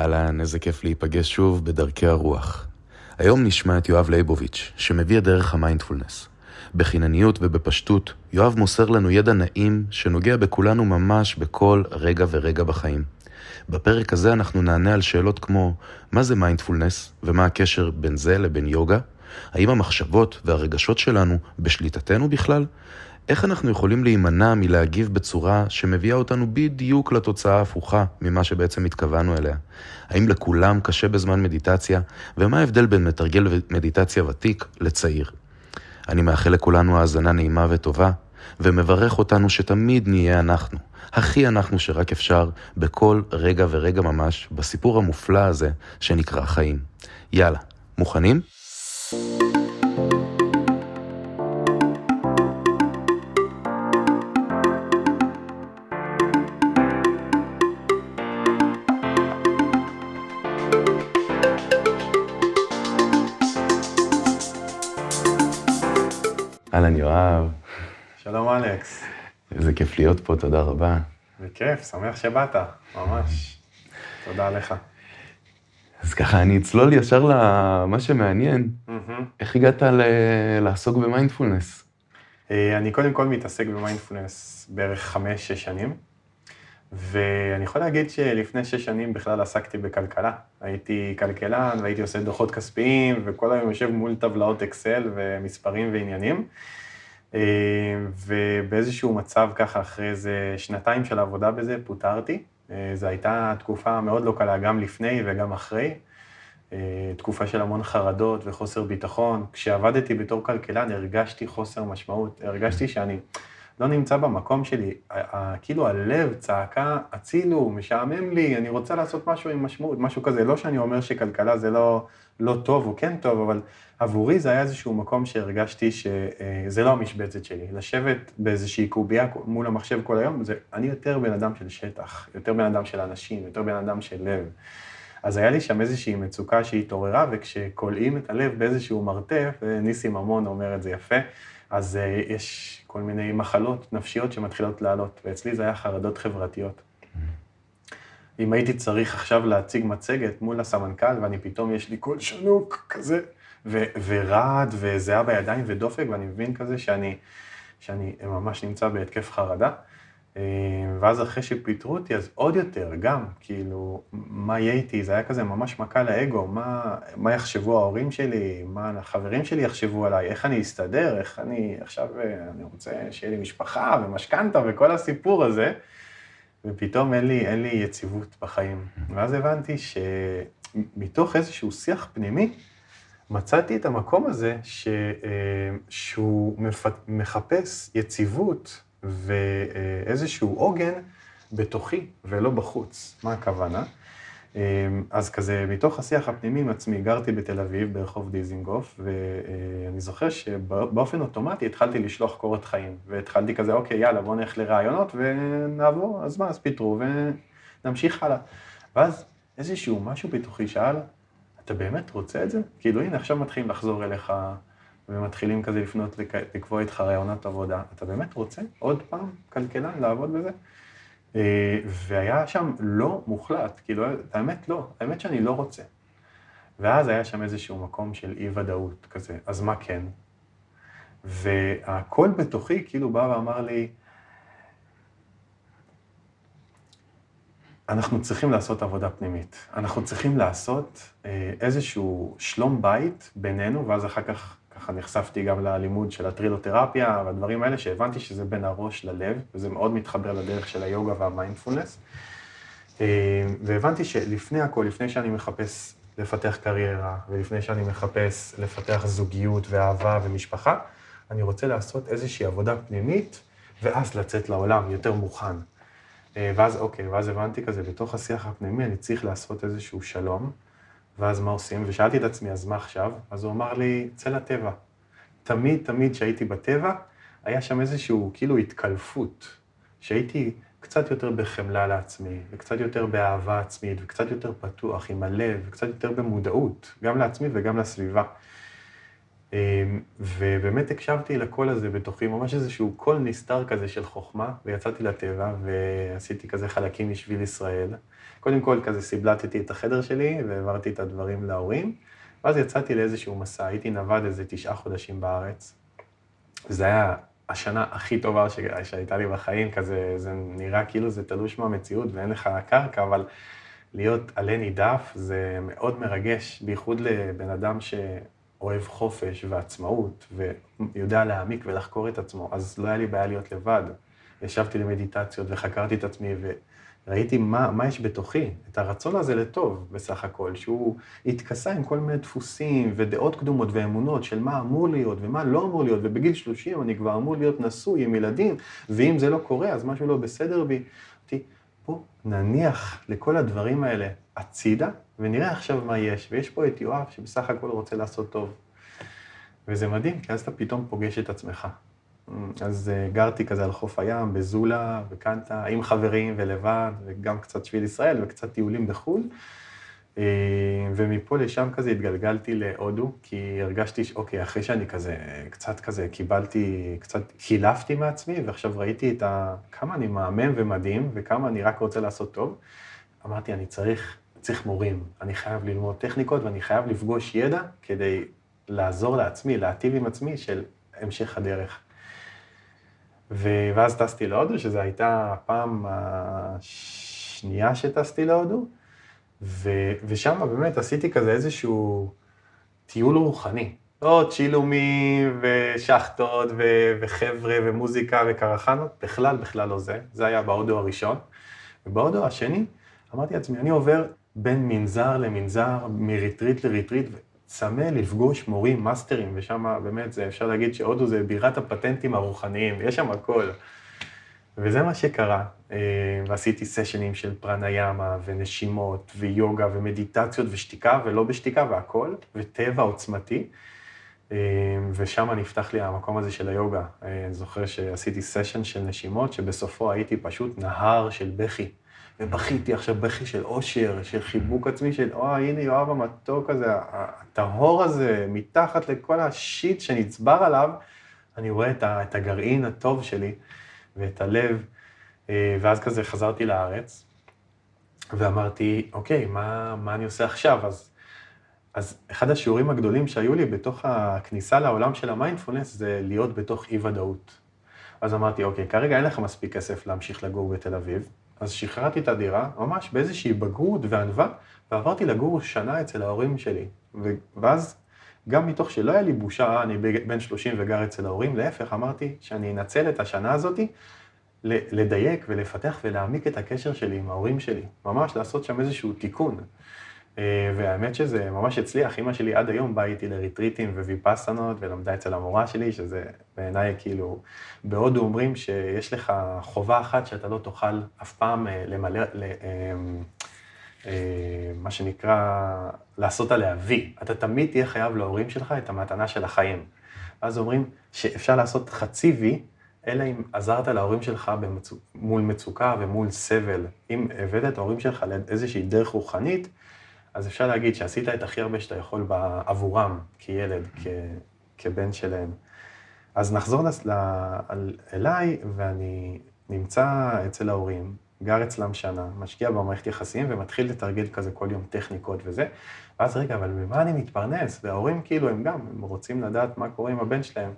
אהלן, איזה כיף להיפגש שוב בדרכי הרוח. היום נשמע את יואב ליבוביץ', שמביא את דרך המיינדפולנס. בחינניות ובפשטות, יואב מוסר לנו ידע נעים שנוגע בכולנו ממש בכל רגע ורגע בחיים. בפרק הזה אנחנו נענה על שאלות כמו מה זה מיינדפולנס ומה הקשר בין זה לבין יוגה? האם המחשבות והרגשות שלנו בשליטתנו בכלל? איך אנחנו יכולים להימנע מלהגיב בצורה שמביאה אותנו בדיוק לתוצאה ההפוכה ממה שבעצם התכוונו אליה? האם לכולם קשה בזמן מדיטציה? ומה ההבדל בין מתרגל מדיטציה ותיק לצעיר? אני מאחל לכולנו האזנה נעימה וטובה, ומברך אותנו שתמיד נהיה אנחנו, הכי אנחנו שרק אפשר, בכל רגע ורגע ממש, בסיפור המופלא הזה שנקרא חיים. יאללה, מוכנים? אהלן יואב, שלום אלכס. איזה כיף להיות פה, תודה רבה. בכיף, שמח שבאת, ממש. תודה לך. אז ככה, אני אצלול ישר למה שמעניין. איך הגעת ל- לעסוק במיינדפולנס? אה, אני קודם כל מתעסק במיינדפולנס בערך חמש-שש שנים, ואני יכול להגיד שלפני שש שנים בכלל עסקתי בכלכלה. הייתי כלכלן והייתי עושה דוחות כספיים, וכל היום יושב מול טבלאות אקסל ומספרים ועניינים. אה, ובאיזשהו מצב ככה, אחרי איזה שנתיים של עבודה בזה, פוטרתי. אה, זו הייתה תקופה מאוד לא קלה, גם לפני וגם אחרי. אה, תקופה של המון חרדות וחוסר ביטחון. כשעבדתי בתור כלכלן הרגשתי חוסר משמעות, הרגשתי שאני לא נמצא במקום שלי. כאילו הלב צעקה, הצילו, משעמם לי, אני רוצה לעשות משהו עם משמעות, משהו כזה. לא שאני אומר שכלכלה זה לא, לא טוב או כן טוב, אבל עבורי זה היה איזשהו מקום שהרגשתי שזה לא המשבצת שלי. לשבת באיזושהי קובייה מול המחשב כל היום, זה, אני יותר בן אדם של שטח, יותר בן אדם של אנשים, יותר בן אדם של לב. אז היה לי שם איזושהי מצוקה שהתעוררה, וכשכולאים את הלב באיזשהו מרתף, וניסים ממון אומר את זה יפה, אז uh, יש כל מיני מחלות נפשיות שמתחילות לעלות, ואצלי זה היה חרדות חברתיות. אם הייתי צריך עכשיו להציג מצגת מול הסמנכ"ל, ואני פתאום, יש לי קול שנוק כזה, ו- ורעד וזיעה בידיים ודופק, ואני מבין כזה שאני, שאני ממש נמצא בהתקף חרדה. אה, ואז אחרי שפיטרו אותי, אז עוד יותר, גם, כאילו, מה יהיה איתי? זה היה כזה ממש מכה לאגו, מה, מה יחשבו ההורים שלי, מה החברים שלי יחשבו עליי, איך אני אסתדר, איך אני, עכשיו אה, אני רוצה שיהיה לי משפחה ומשכנתה וכל הסיפור הזה, ופתאום אין לי, אין לי יציבות בחיים. ואז הבנתי שמתוך איזשהו שיח פנימי, מצאתי את המקום הזה ש, אה, שהוא מחפש יציבות ואיזשהו עוגן בתוכי ולא בחוץ. מה הכוונה? אז כזה, מתוך השיח הפנימי עם עצמי, גרתי בתל אביב ברחוב דיזינגוף, ואני זוכר שבאופן אוטומטי התחלתי לשלוח קורות חיים, והתחלתי כזה, אוקיי, יאללה, בוא נלך לרעיונות ונעבור, אז מה, אז פיטרו ונמשיך הלאה. ואז איזשהו משהו בתוכי שאל, אתה באמת רוצה את זה? כאילו, הנה, עכשיו מתחילים לחזור אליך, ומתחילים כזה לפנות, לקבוע איתך רעיונות עבודה. אתה באמת רוצה עוד פעם כלכלן לעבוד בזה? והיה שם לא מוחלט, כאילו, האמת לא, האמת שאני לא רוצה. ואז היה שם איזשהו מקום של אי-ודאות כזה, אז מה כן? והקול בתוכי כאילו בא ואמר לי, אנחנו צריכים לעשות עבודה פנימית. אנחנו צריכים לעשות אה, איזשהו שלום בית בינינו, ואז אחר כך ככה נחשפתי גם ללימוד של הטרילותרפיה והדברים האלה, שהבנתי שזה בין הראש ללב, וזה מאוד מתחבר לדרך של היוגה והמיינדפולנס. אה, והבנתי שלפני הכל, לפני שאני מחפש לפתח קריירה, ולפני שאני מחפש לפתח זוגיות ואהבה ומשפחה, אני רוצה לעשות איזושהי עבודה פנימית, ואז לצאת לעולם יותר מוכן. ואז אוקיי, ואז הבנתי כזה, בתוך השיח הפנימי אני צריך לעשות איזשהו שלום, ואז מה עושים? ושאלתי את עצמי, אז מה עכשיו? אז הוא אמר לי, צא לטבע. תמיד, תמיד כשהייתי בטבע, היה שם איזשהו כאילו התקלפות, שהייתי קצת יותר בחמלה לעצמי, וקצת יותר באהבה עצמית, וקצת יותר פתוח עם הלב, וקצת יותר במודעות, גם לעצמי וגם לסביבה. ובאמת הקשבתי לקול הזה בתוכי, ממש איזשהו קול נסתר כזה של חוכמה, ויצאתי לטבע ועשיתי כזה חלקים משביל ישראל. קודם כל כזה סיבלטתי את החדר שלי והעברתי את הדברים להורים, ואז יצאתי לאיזשהו מסע, הייתי נווד איזה תשעה חודשים בארץ. זה היה השנה הכי טובה שהייתה לי בחיים, כזה, זה נראה כאילו זה תלוש מהמציאות ואין לך קרקע, אבל להיות עלה נידף זה מאוד מרגש, בייחוד לבן אדם שאוהב חופש ועצמאות, ויודע להעמיק ולחקור את עצמו, אז לא היה לי בעיה להיות לבד. ישבתי למדיטציות וחקרתי את עצמי, ראיתי מה, מה יש בתוכי, את הרצון הזה לטוב בסך הכל, שהוא התכסה עם כל מיני דפוסים ודעות קדומות ואמונות של מה אמור להיות ומה לא אמור להיות, ובגיל 30 אני כבר אמור להיות נשוי עם ילדים, ואם זה לא קורה אז משהו לא בסדר בי. אמרתי, בוא נניח לכל הדברים האלה הצידה, ונראה עכשיו מה יש. ויש פה את יואב שבסך הכל רוצה לעשות טוב. וזה מדהים, כי אז אתה פתאום פוגש את עצמך. אז אה, גרתי כזה על חוף הים, בזולה, בקנטה, עם חברים ולבד, וגם קצת שביל ישראל וקצת טיולים בחו"ל. אה, ומפה לשם כזה התגלגלתי להודו, כי הרגשתי שאוקיי, אחרי שאני כזה, קצת כזה קיבלתי, קצת קילפתי מעצמי, ועכשיו ראיתי את ה... כמה אני מהמם ומדהים, וכמה אני רק רוצה לעשות טוב, אמרתי, אני צריך, צריך מורים, אני חייב ללמוד טכניקות, ואני חייב לפגוש ידע כדי לעזור לעצמי, להטיב עם עצמי של המשך הדרך. ו... ואז טסתי להודו, שזו הייתה הפעם השנייה שטסתי להודו, ו... ושם באמת עשיתי כזה איזשהו טיול רוחני. לא צ'ילומים ושחטות ו... וחבר'ה ומוזיקה וקרחנות, בכלל, בכלל לא זה. זה היה בהודו הראשון. ובהודו השני, אמרתי לעצמי, אני עובר בין מנזר למנזר, מריטריט לריטריט, צמא לפגוש מורים, מאסטרים, ושם באמת, זה, אפשר להגיד שהודו זה בירת הפטנטים הרוחניים, יש שם הכל. וזה מה שקרה, אה, ועשיתי סשנים של פראניאמה ונשימות ויוגה ומדיטציות ושתיקה ולא בשתיקה והכל, וטבע עוצמתי, אה, ושם נפתח לי המקום הזה של היוגה. אה, אני זוכר שעשיתי סשן של נשימות, שבסופו הייתי פשוט נהר של בכי. ובכיתי עכשיו בכי של אושר, של חיבוק עצמי, של אוי, הנה יואב המתוק הזה, הטהור הזה, מתחת לכל השיט שנצבר עליו, אני רואה את הגרעין הטוב שלי ואת הלב, אה, ואז כזה חזרתי לארץ, ואמרתי, אוקיי, מה, מה אני עושה עכשיו? אז, אז אחד השיעורים הגדולים שהיו לי בתוך הכניסה לעולם של המיינדפולנס זה להיות בתוך אי-ודאות. אז אמרתי, אוקיי, כרגע אין לך מספיק כסף להמשיך לגור בתל אביב, אז שחררתי את הדירה, ממש באיזושהי בגרות וענווה, ועברתי לגור שנה אצל ההורים שלי. ואז, גם מתוך שלא היה לי בושה, אני בן 30 וגר אצל ההורים, להפך, אמרתי שאני אנצל את השנה הזאתי לדייק ולפתח ולהעמיק את הקשר שלי עם ההורים שלי. ממש לעשות שם איזשהו תיקון. אה, והאמת שזה ממש הצליח, אימא שלי עד היום באה איתי לריטריטים וויפאסנות ולמדה אצל המורה שלי, שזה בעיניי כאילו, בהודו אומרים שיש לך חובה אחת שאתה לא תוכל אף פעם אה, למלא, אה, מה שנקרא, לעשות עליה וי. אתה תמיד תהיה חייב להורים שלך את המתנה של החיים. אז אומרים שאפשר לעשות חצי וי, אלא אם עזרת להורים שלך במצוק, מול מצוקה ומול סבל. אם הבאת את ההורים שלך לאיזושהי דרך רוחנית, אז אפשר להגיד שעשית את הכי הרבה שאתה יכול עבורם, כילד, כ, כבן שלהם. אז נחזור לס... אליי, ואני נמצא אצל ההורים, גר אצלם שנה, משקיע במערכת יחסים ומתחיל לתרגל כזה כל יום טכניקות וזה, ואז רגע, אבל ממה אני מתפרנס? וההורים כאילו, הם גם, הם רוצים לדעת מה קורה עם הבן שלהם.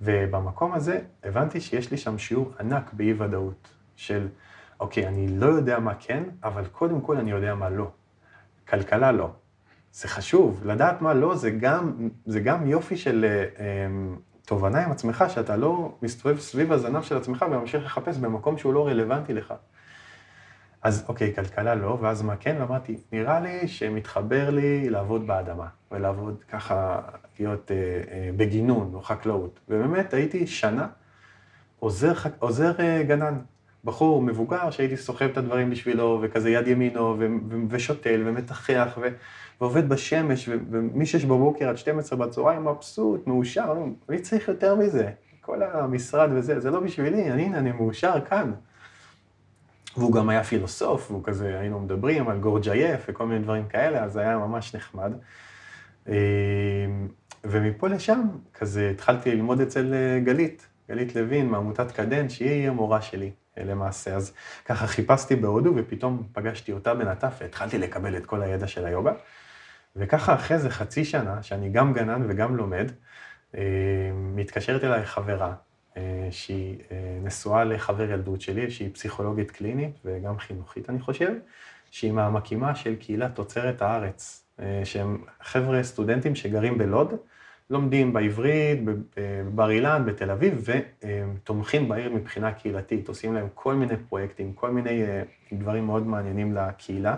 ובמקום הזה הבנתי שיש לי שם שיעור ענק באי-ודאות, של, אוקיי, אני לא יודע מה כן, אבל קודם כל אני יודע מה לא. כלכלה לא. זה חשוב, לדעת מה לא, זה גם, זה גם יופי של אה, אמ, תובנה עם עצמך, שאתה לא מסתובב סביב הזנב של עצמך וממשיך לחפש במקום שהוא לא רלוונטי לך. אז אוקיי, כלכלה לא, ואז מה כן? ואמרתי, נראה לי שמתחבר לי לעבוד באדמה, ולעבוד ככה, להיות אה, אה, בגינון או חקלאות. ובאמת הייתי שנה עוזר, עוזר אה, גנן. בחור מבוגר שהייתי סוחב את הדברים בשבילו, וכזה יד ימינו, ושותל, ומתחח, ועובד בשמש, ומ-6 בבוקר עד 12 בצהריים מבסוט, מאושר, אני צריך יותר מזה. כל המשרד וזה, זה לא בשבילי, אני, הנה, אני מאושר כאן. והוא גם היה פילוסוף, והוא כזה, היינו מדברים על גורג'ייף וכל מיני דברים כאלה, אז זה היה ממש נחמד. אמ, ומפה לשם, כזה התחלתי ללמוד אצל אה, גלית, גלית לוין מעמותת קדן, שהיא המורה שלי למעשה. אז ככה חיפשתי בהודו ופתאום פגשתי אותה בנטף והתחלתי לקבל את כל הידע של היוגה. וככה אחרי זה חצי שנה, שאני גם גנן וגם לומד, אה, מתקשרת אליי חברה, שהיא נשואה לחבר ילדות שלי, שהיא פסיכולוגית קלינית וגם חינוכית, אני חושב, שהיא מהמקימה של קהילת תוצרת הארץ, שהם חבר'ה סטודנטים שגרים בלוד, לומדים בעברית, בבר אילן, בתל אביב, ותומכים בעיר מבחינה קהילתית, עושים להם כל מיני פרויקטים, כל מיני אה, דברים מאוד מעניינים לקהילה.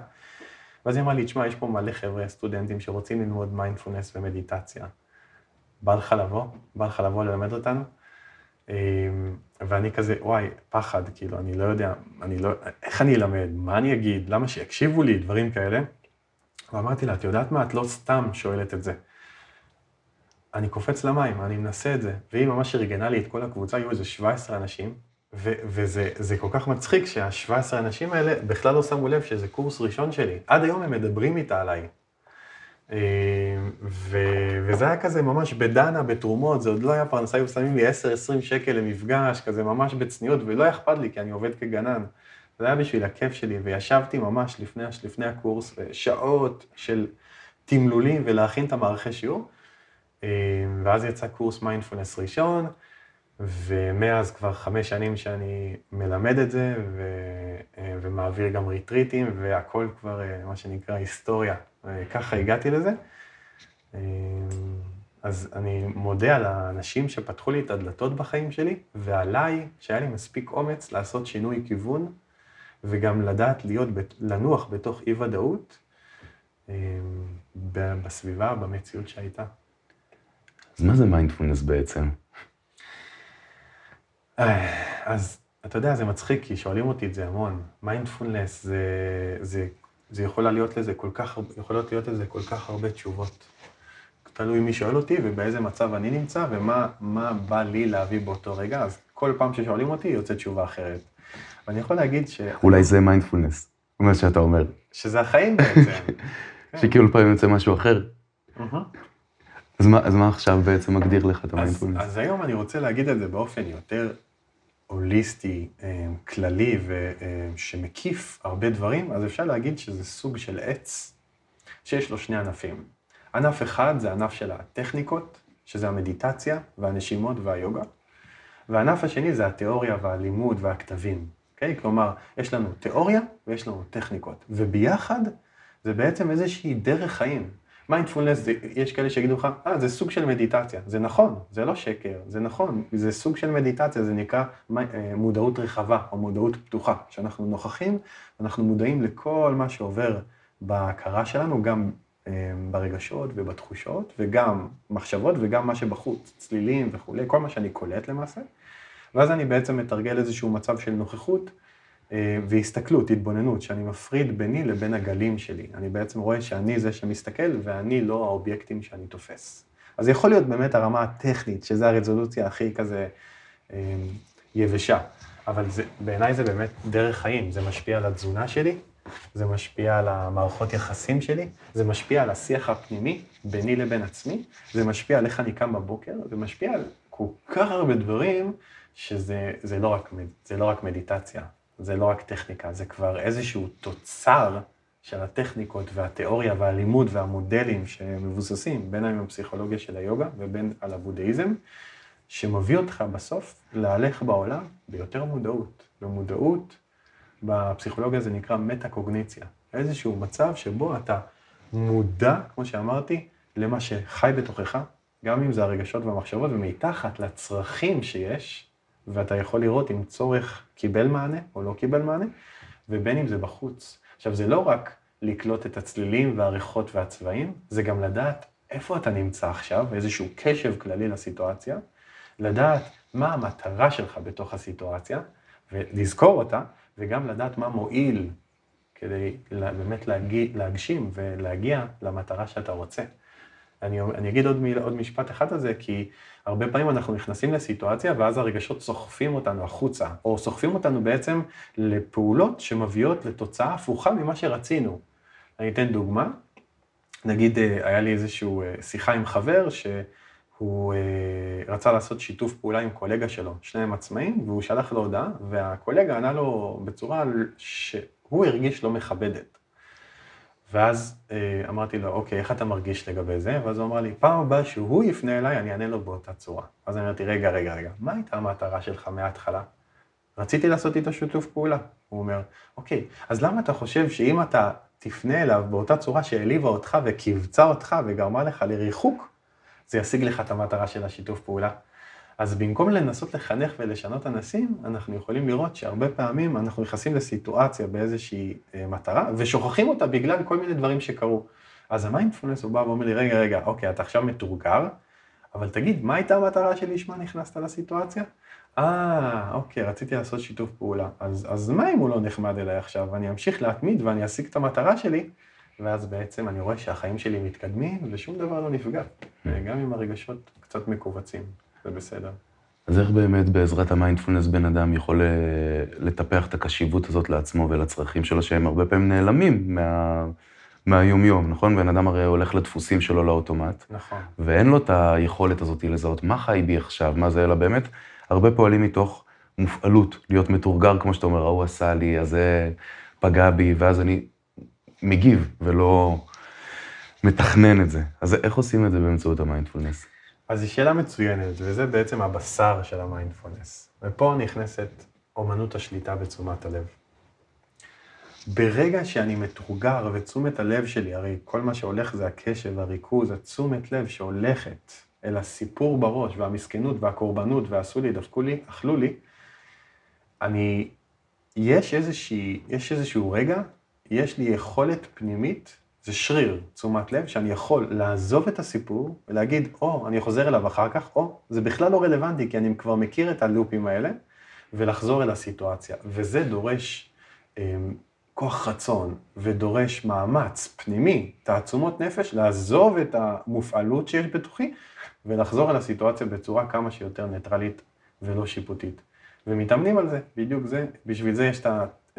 ואז היא אמרה לי, תשמע, יש פה מלא חבר'ה סטודנטים שרוצים ללמוד מיינדפולנס ומדיטציה. בא לך לבוא? בא לך לבוא ללמד אותנו? אה, ואני כזה, וואי, פחד, כאילו, אני לא יודע, אני לא, איך אני אלמד, מה אני אגיד, למה שיקשיבו לי, דברים כאלה. ואמרתי לה, את יודעת מה, את לא סתם שואלת את זה. אני קופץ למים, אני מנסה את זה. והיא ממש ארגנה לי את כל הקבוצה, היו איזה 17 אנשים, ו- וזה כל כך מצחיק שה-17 אנשים האלה בכלל לא שמו לב שזה קורס ראשון שלי. עד היום הם מדברים איתה עליי. אה, ו- וזה היה כזה ממש בדנה, בתרומות, זה עוד לא היה פרנסה, היו שמים לי 10-20 שקל למפגש, כזה ממש בצניעות, ולא היה אכפת לי, כי אני עובד כגנן. זה היה בשביל הכיף שלי, וישבתי ממש לפני, לפני הקורס, שעות של תמלולים ולהכין את המערכי שיעור. אה, ואז יצא קורס מיינדפולנס ראשון, ומאז כבר חמש שנים שאני מלמד את זה, ו, אה, ומעביר גם ריטריטים, והכל כבר, אה, מה שנקרא, היסטוריה. ככה הגעתי לזה. אז אני מודה על האנשים שפתחו לי את הדלתות בחיים שלי, ועליי, שהיה לי מספיק אומץ לעשות שינוי כיוון, וגם לדעת להיות, לנוח בתוך אי-ודאות, בסביבה, במציאות שהייתה. אז מה זה מיינדפולנס בעצם? אה, אז אתה יודע, זה מצחיק, כי שואלים אותי את זה המון. מיינדפולנס, זה, זה, זה יכול להיות לזה כל כך, יכולות להיות לזה כל כך הרבה תשובות. תלוי מי שואל אותי ובאיזה מצב אני נמצא ומה בא לי להביא באותו רגע, אז כל פעם ששואלים אותי יוצאת תשובה אחרת. ואני יכול להגיד ש... אולי זה מיינדפולנס, מה שאתה אומר. שזה החיים בעצם. שכאילו פעמים יוצא משהו אחר. אז מה, אז מה עכשיו בעצם מגדיר לך את המיינדפולנס? אז, היום אני רוצה להגיד את זה באופן יותר הוליסטי, אה, כללי ושמקיף אה, הרבה דברים, אז אפשר להגיד שזה סוג של עץ שיש לו שני ענפים. ענף אחד זה ענף של הטכניקות, שזה המדיטציה והנשימות והיוגה, והענף השני זה התיאוריה והלימוד והכתבים. Okay? אוקיי? כלומר, יש לנו תיאוריה ויש לנו טכניקות, וביחד זה בעצם איזושהי דרך חיים. מיינדפולנס, יש כאלה שיגידו לך, אה, זה סוג של מדיטציה. זה נכון, זה לא שקר, זה נכון, זה סוג של מדיטציה, זה נקרא אה, מודעות רחבה או מודעות פתוחה. כשאנחנו נוכחים, אנחנו מודעים לכל מה שעובר בהכרה שלנו, גם אה, ברגשות ובתחושות, וגם מחשבות וגם מה שבחוץ, צלילים וכולי, כל מה שאני קולט למעשה. ואז אני בעצם מתרגל איזשהו מצב של נוכחות. אה, והסתכלות, התבוננות, שאני מפריד ביני לבין הגלים שלי. אני בעצם רואה שאני זה שמסתכל ואני לא האובייקטים שאני תופס. אז זה יכול להיות באמת הרמה הטכנית, שזה הרזולוציה הכי כזה אה, יבשה. אבל זה, בעיניי זה באמת דרך חיים, זה משפיע על התזונה שלי, זה משפיע על המערכות יחסים שלי, זה משפיע על השיח הפנימי ביני לבין עצמי, זה משפיע על איך אני קם בבוקר, זה משפיע על כל כך הרבה דברים, שזה לא רק, לא רק מדיטציה, זה לא רק טכניקה, זה כבר איזשהו תוצר של הטכניקות והתיאוריה והלימוד והמודלים שמבוססים, בין אם הפסיכולוגיה של היוגה ובין על הבודהיזם, שמביא אותך בסוף להלך בעולם ביותר מודעות. ומודעות, בפסיכולוגיה זה נקרא מטה-קוגניציה. איזשהו מצב שבו אתה מודע, כמו שאמרתי, למה שחי בתוכך, גם אם זה הרגשות והמחשבות, ומתחת לצרכים שיש, ואתה יכול לראות אם צורך קיבל מענה או לא קיבל מענה, ובין אם זה בחוץ. עכשיו, זה לא רק לקלוט את הצלילים והריחות והצבעים, זה גם לדעת איפה אתה נמצא עכשיו, ואיזשהו קשב כללי לסיטואציה, לדעת מה המטרה שלך בתוך הסיטואציה, ולזכור אותה, וגם לדעת מה מועיל כדי באמת להגשים ולהגיע למטרה שאתה רוצה. אני, אני אגיד עוד, מיל, עוד משפט אחד על זה, כי הרבה פעמים אנחנו נכנסים לסיטואציה ואז הרגשות סוחפים אותנו החוצה, או סוחפים אותנו בעצם לפעולות שמביאות לתוצאה הפוכה ממה שרצינו. אני אתן דוגמה. נגיד, אה, היה לי איזושהי שיחה עם חבר, שהוא רצה לעשות שיתוף פעולה עם קולגה שלו, שניהם עצמאים, והוא שלח לו הודעה, והקולגה ענה לו בצורה שהוא הרגיש לא מכבדת. ואז אמרתי לו, אוקיי, איך אתה מרגיש לגבי זה? ואז הוא אמר לי, פעם הבאה שהוא יפנה אליי, אני אענה לו באותה צורה. אז אני אמרתי, רגע, רגע, רגע, מה הייתה המטרה שלך מההתחלה? רציתי לעשות איתו שיתוף פעולה. הוא אומר, אוקיי, אז למה אתה חושב שאם אתה תפנה אליו באותה צורה שהעליבה אותך וקיבצה אותך וגרמה לך לריחוק, זה ישיג לך את המטרה של השיתוף פעולה? אז במקום לנסות לחנך ולשנות אנשים, אנחנו יכולים לראות שהרבה פעמים אנחנו נכנסים לסיטואציה באיזושהי אה, מטרה, ושוכחים אותה בגלל כל מיני דברים שקרו. אז המיינדפולנס הוא בא ואומר לי, רגע, רגע, אוקיי, אתה עכשיו מתורגר, אבל תגיד, מה הייתה המטרה שלי שמה נכנסת לסיטואציה? אה, אוקיי, רציתי לעשות שיתוף פעולה. אז, אז מה אם הוא לא נחמד אליי עכשיו? אני אמשיך להתמיד ואני אשיג את המטרה שלי, ואז בעצם אני רואה שהחיים שלי מתקדמים ושום דבר לא נפגע. גם אם הרגשות קצת מכווצים, זה בסדר. אז איך באמת בעזרת המיינדפולנס בן אדם יכול אה, לטפח את הקשיבות הזאת לעצמו ולצרכים שלו, שהם הרבה פעמים נעלמים מה... מהיומיום, נכון? בן אדם הרי הולך לדפוסים שלו לאוטומט. נכון. ואין לו את היכולת הזאת לזהות מה חי בי עכשיו, מה זה, אלא באמת הרבה פועלים מתוך מופעלות, להיות מתורגר, כמו שאתה אומר, ההוא עשה לי, אז זה פגע בי, ואז אני מגיב ולא מתכנן את זה. אז איך עושים את זה באמצעות המיינדפולנס? אז זו שאלה מצוינת, וזה בעצם הבשר של המיינדפולנס. ופה נכנסת אומנות השליטה בתשומת הלב. ברגע שאני מתורגר ותשומת הלב שלי, הרי כל מה שהולך זה הקשב, הריכוז, התשומת לב שהולכת אל הסיפור בראש, והמסכנות, והקורבנות, ועשו לי, דפקו לי, אכלו לי, אני, יש איזושהי, יש איזשהו רגע, יש לי יכולת פנימית, זה שריר, תשומת לב, שאני יכול לעזוב את הסיפור ולהגיד, או, אני חוזר אליו אחר כך, או, זה בכלל לא רלוונטי, כי אני כבר מכיר את הלופים האלה, ולחזור אל הסיטואציה. וזה דורש אה, כוח רצון ודורש מאמץ פנימי, תעצומות נפש, לעזוב את המופעלות שיש בתוכי ולחזור אל הסיטואציה בצורה כמה שיותר ניטרלית ולא שיפוטית. ומתאמנים על זה, בדיוק זה, בשביל זה יש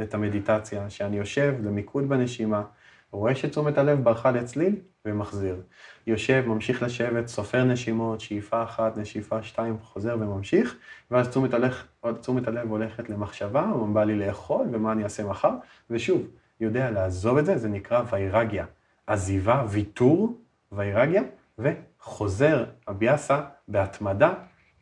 את המדיטציה, שאני יושב למיקוד בנשימה, רואה שתשומת הלב ברחה לצליל ומחזיר. יושב, ממשיך לשבת, סופר נשימות, שאיפה אחת, נשיפה שתיים, חוזר וממשיך, ואז תשומת הלב, תשומת הלב הולכת למחשבה, מה בא לי לאכול ומה אני אעשה מחר, ושוב, יודע לעזוב את זה, זה נקרא ויירגיה. עזיבה, ויתור, ויירגיה, וחוזר הביאסה בהתמדה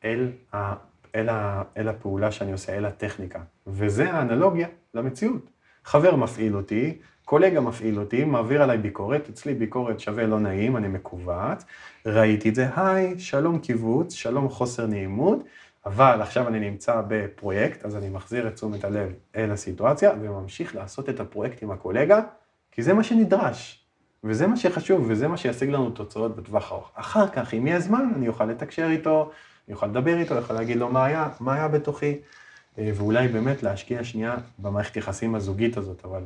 אל, ה, אל, ה, אל הפעולה שאני עושה, אל הטכניקה. וזה האנלוגיה למציאות. חבר מפעיל אותי, קולגה מפעיל אותי, מעביר עליי ביקורת, אצלי ביקורת שווה לא נעים, אני מקוות, ראיתי את זה, היי, שלום קיבוץ, שלום חוסר נעימות, אבל עכשיו אני נמצא בפרויקט, אז אני מחזיר את תשומת הלב אל הסיטואציה, וממשיך לעשות את הפרויקט עם הקולגה, כי זה מה שנדרש, וזה מה שחשוב, וזה מה שישיג לנו תוצאות בטווח ארוך. אחר כך, אם יהיה זמן, אני אוכל לתקשר איתו, אני אוכל לדבר איתו, אני אוכל להגיד לו מה היה, מה היה בתוכי, אה, ואולי באמת להשקיע שנייה במערכת יחסים הזוגית הזאת, אבל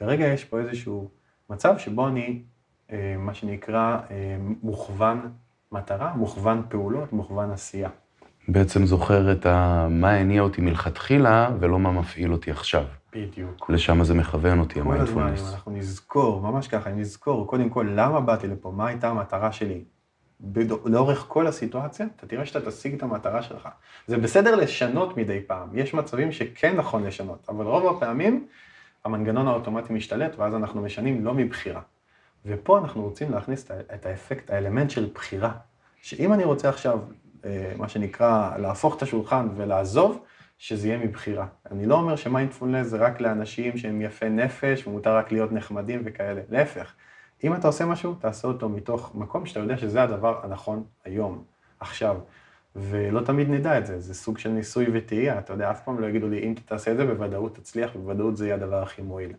כרגע יש פה איזשהו מצב שבו אני, אה, מה שנקרא, אה, מוכוון מטרה, מוכוון פעולות, מוכוון עשייה. בעצם זוכר את ה... מה הניע אותי מלכתחילה, ולא מה מפעיל אותי עכשיו. בדיוק. לשם זה מכוון אותי, המיינדפולנס. כל הזמן, אם אנחנו נזכור, ממש ככה, אם נזכור, קודם כל, למה באתי לפה, מה הייתה המטרה שלי, לאורך כל הסיטואציה, אתה תראה שאתה תשיג את המטרה שלך. זה בסדר לשנות מדי פעם, יש מצבים שכן נכון לשנות, אבל רוב הפעמים המנגנון האוטומטי משתלט, ואז אנחנו משנים לא מבחירה. ופה אנחנו רוצים להכניס את האפקט, האלמנט של בחירה. שאם אני רוצה עכשיו, אה, מה שנקרא, להפוך את השולחן ולעזוב, שזה יהיה מבחירה. אני לא אומר שמיינדפולנס זה רק לאנשים שהם יפי נפש ומותר רק להיות נחמדים וכאלה, להפך. אם אתה עושה משהו, תעשה אותו מתוך מקום שאתה יודע שזה הדבר הנכון היום, עכשיו. ולא תמיד נדע את זה, זה סוג של ניסוי וטעייה, אתה יודע, אף פעם לא יגידו לי, אם אתה תעשה את זה, בוודאות תצליח, בוודאות זה יהיה הדבר הכי מועיל.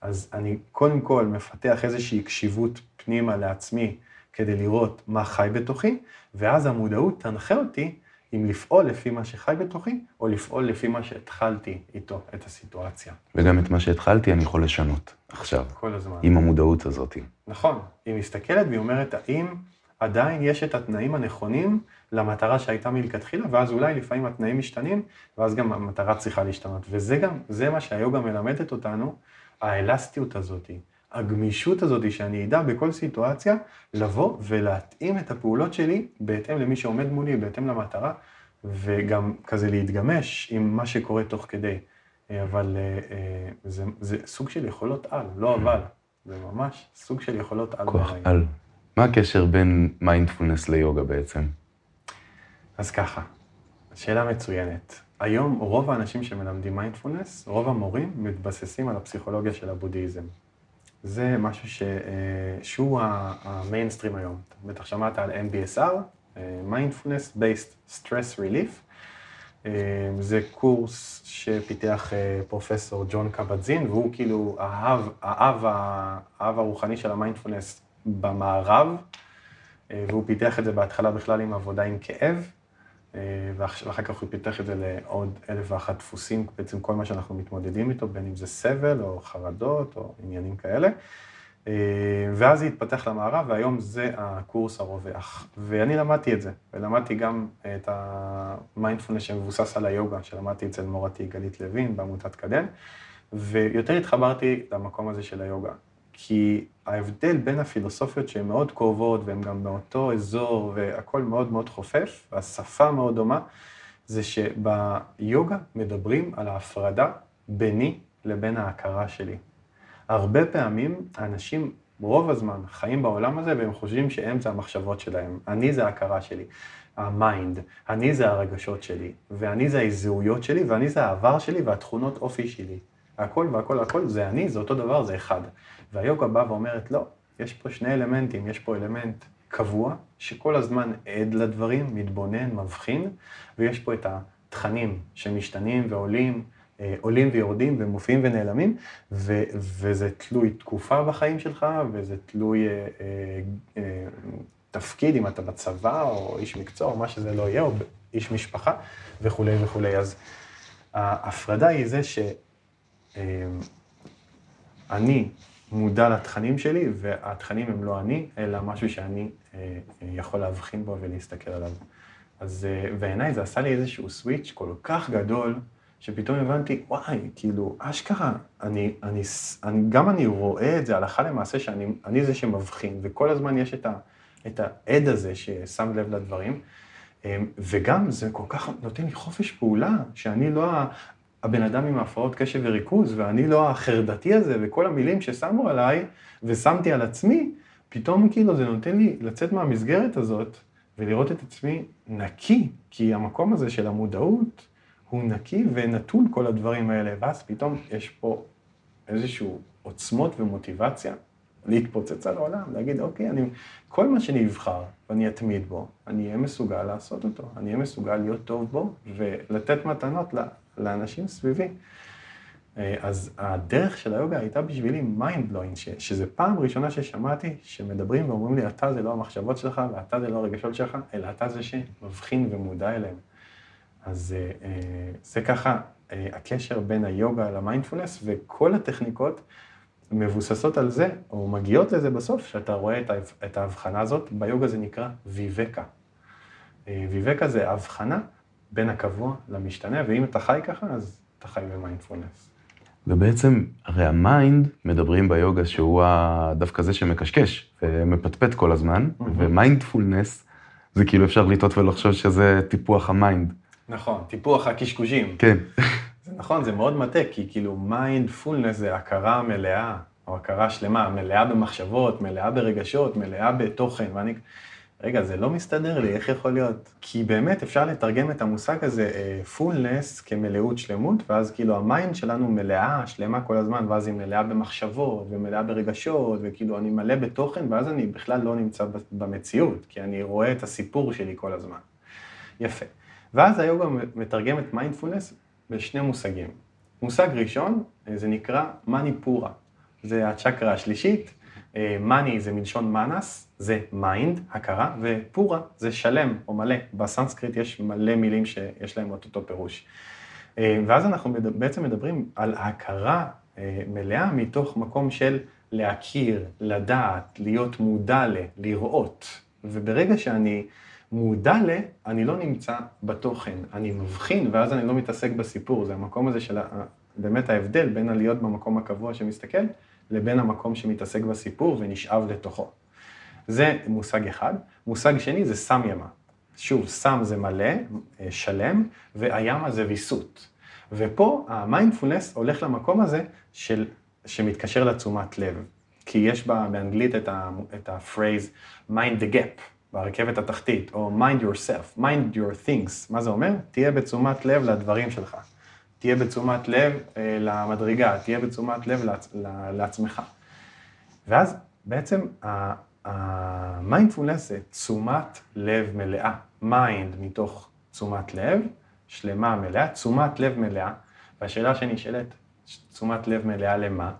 אז אני קודם כל מפתח איזושהי קשיבות פנימה לעצמי, כדי לראות מה חי בתוכי, ואז המודעות תנחה אותי אם לפעול לפי מה שחי בתוכי, או לפעול לפי מה שהתחלתי איתו, את הסיטואציה. וגם את מה שהתחלתי אני יכול לשנות עכשיו. כל הזמן. עם המודעות הזאת. נכון. היא מסתכלת והיא אומרת, האם עדיין יש את התנאים הנכונים למטרה שהייתה מלכתחילה, ואז אולי לפעמים התנאים משתנים, ואז גם המטרה צריכה להשתנות. וזה גם, זה מה שהיוגה מלמדת אותנו, האלסטיות הזאת, הגמישות הזאת שאני אדע בכל סיטואציה לבוא ולהתאים את הפעולות שלי בהתאם למי שעומד מולי, בהתאם למטרה, וגם כזה להתגמש עם מה שקורה תוך כדי. אבל אה, זה, זה סוג של יכולות על, לא אבל, זה ממש סוג של יכולות על. כוח על. מה הקשר בין מיינדפולנס ליוגה בעצם? אז ככה, שאלה מצוינת. היום רוב האנשים שמלמדים מיינדפולנס, רוב המורים מתבססים על הפסיכולוגיה של הבודהיזם. זה משהו ש... אה, שהוא המיינסטרים היום. בטח שמעת על MBSR, אה, Based Stress Relief. אה, זה קורס שפיתח פרופסור ג'ון קבט-זין, והוא כאילו האב, האב, האב הרוחני של המיינדפולנס במערב, והוא פיתח את זה בהתחלה בכלל עם עבודה עם כאב, אה, ואחר כך הוא פיתח את זה לעוד אלף ואחת דפוסים, בעצם כל מה שאנחנו מתמודדים איתו, בין אם זה סבל או חרדות או עניינים כאלה. אה, ואז זה התפתח למערב, והיום זה הקורס הרווח. ואני למדתי את זה, ולמדתי גם את המיינדפולנס שמבוסס על היוגה, שלמדתי אצל מורתי גלית לוין בעמותת קדם, ויותר התחברתי למקום הזה של היוגה. כי ההבדל בין הפילוסופיות שהן מאוד קרובות והן גם באותו אזור והכל מאוד מאוד חופף, והשפה מאוד דומה, זה שביוגה מדברים על ההפרדה ביני לבין ההכרה שלי. הרבה פעמים אנשים רוב הזמן חיים בעולם הזה והם חושבים שהם זה המחשבות שלהם, אני זה ההכרה שלי, ה mind, אני זה הרגשות שלי, ואני זה ההזדהויות שלי, ואני זה העבר שלי והתכונות אופי שלי. הכל והכל הכל זה אני, זה אותו דבר, זה אחד. והיוגה באה ואומרת, לא, יש פה שני אלמנטים, יש פה אלמנט קבוע, שכל הזמן עד לדברים, מתבונן, מבחין, ויש פה את התכנים שמשתנים ועולים, אה, עולים ויורדים ומופיעים ונעלמים, ו- וזה תלוי תקופה בחיים שלך, וזה תלוי אה, אה, אה, תפקיד, אם אתה בצבא, או איש מקצוע, או מה שזה לא יהיה, או איש משפחה, וכולי וכולי. אז ההפרדה היא זה ש... אה, אני מודע לתכנים שלי, והתכנים הם לא אני, אלא משהו שאני אה, אה, יכול להבחין בו ולהסתכל עליו. אז בעיניי זה עשה לי איזשהו סוויץ' כל כך גדול, שפתאום הבנתי, וואי, כאילו, אשכרה, אני, אני, אני, גם אני רואה את זה הלכה למעשה, שאני זה שמבחין, וכל הזמן יש את, ה, את העד הזה ששם לב לדברים, וגם זה כל כך נותן לי חופש פעולה, שאני לא הבן אדם עם הפרעות קשב וריכוז, ואני לא החרדתי הזה, וכל המילים ששמו עליי, ושמתי על עצמי, פתאום כאילו זה נותן לי לצאת מהמסגרת הזאת, ולראות את עצמי נקי, כי המקום הזה של המודעות הוא נקי ונטול כל הדברים האלה, ואז פתאום יש פה איזשהו עוצמות ומוטיבציה להתפוצץ על העולם, להגיד, אוקיי, אני, כל מה שאני אבחר ואני אתמיד בו, אני אהיה מסוגל לעשות אותו, אני אהיה מסוגל להיות טוב בו ולתת מתנות לאנשים סביבי. אה, אז הדרך של היוגה הייתה בשבילי mind blowing, שזה פעם ראשונה ששמעתי שמדברים ואומרים לי, אתה זה לא המחשבות שלך ואתה זה לא הרגשות שלך, אלא אתה זה שמבחין ומודע אליהם. אז אה, אה, זה ככה הקשר בין היוגה למיינדפולנס, וכל הטכניקות מבוססות על זה, או מגיעות לזה בסוף, שאתה רואה את ההבחנה הזאת, ביוגה זה נקרא ויבקה. ויבקה זה הבחנה בין הקבוע למשתנה, ואם אתה חי ככה, אז אתה חי במיינדפולנס. ובעצם, הרי ה mind, מדברים ביוגה שהוא דווקא זה שמקשקש ומפטפט כל הזמן, mm-hmm. ומיינדפולנס, זה כאילו אפשר לטעות ולחשוב שזה טיפוח ה mind. נכון, טיפוח הקשקושים. כן. זה נכון, זה מאוד מטעה, כי כאילו מיינדפולנס זה הכרה מלאה, או הכרה שלמה, מלאה במחשבות, מלאה ברגשות, מלאה בתוכן, ואני... רגע, זה לא מסתדר לי, איך יכול להיות? כי באמת אפשר לתרגם את המושג הזה, fullness, uh, כמלאות שלמות, ואז כאילו ה mind שלנו מלאה, שלמה כל הזמן, ואז היא מלאה במחשבות, ומלאה ברגשות, וכאילו אני מלא בתוכן, ואז אני בכלל לא נמצא במציאות, כי אני רואה את הסיפור שלי כל הזמן. יפה. ואז היוגה מתרגם את מיינדפולנס בשני מושגים. מושג ראשון, אה, זה נקרא מניפורה. זה הצ'קרה השלישית, מאני זה מלשון מנס, זה mind, הכרה, ופורה זה שלם או מלא. בסנסקריט יש מלא מילים שיש להם את אותו פירוש. אה, ואז אנחנו בעצם מדברים על הכרה אה, מלאה מתוך מקום של להכיר, לדעת, להיות מודע ל, לראות. וברגע שאני מודע ל, אני לא נמצא בתוכן, אני מבחין ואז אני לא מתעסק בסיפור. זה המקום הזה של באמת ההבדל בין הלהיות במקום הקבוע שמסתכל, לבין המקום שמתעסק בסיפור ונשאב לתוכו. זה מושג אחד. מושג שני זה סם ימה. שוב, סם זה מלא, אה, שלם, והימה זה ויסות. ופה המיינדפולנס הולך למקום הזה של, שמתקשר לתשומת לב. כי יש בה באנגלית את, ה, את ה phrase mind the gap, ברכבת התחתית, או mind yourself, mind your things. מה זה אומר? תהיה בתשומת לב לדברים שלך. תהיה בתשומת לב אה, למדרגה, תהיה בתשומת לב לעצ, לעצמך. ואז בעצם המיינדפולנס זה תשומת לב מלאה. mind מתוך תשומת לב, שלמה מלאה, תשומת לב מלאה, והשאלה שנשאלת, תשומת לב מלאה למה?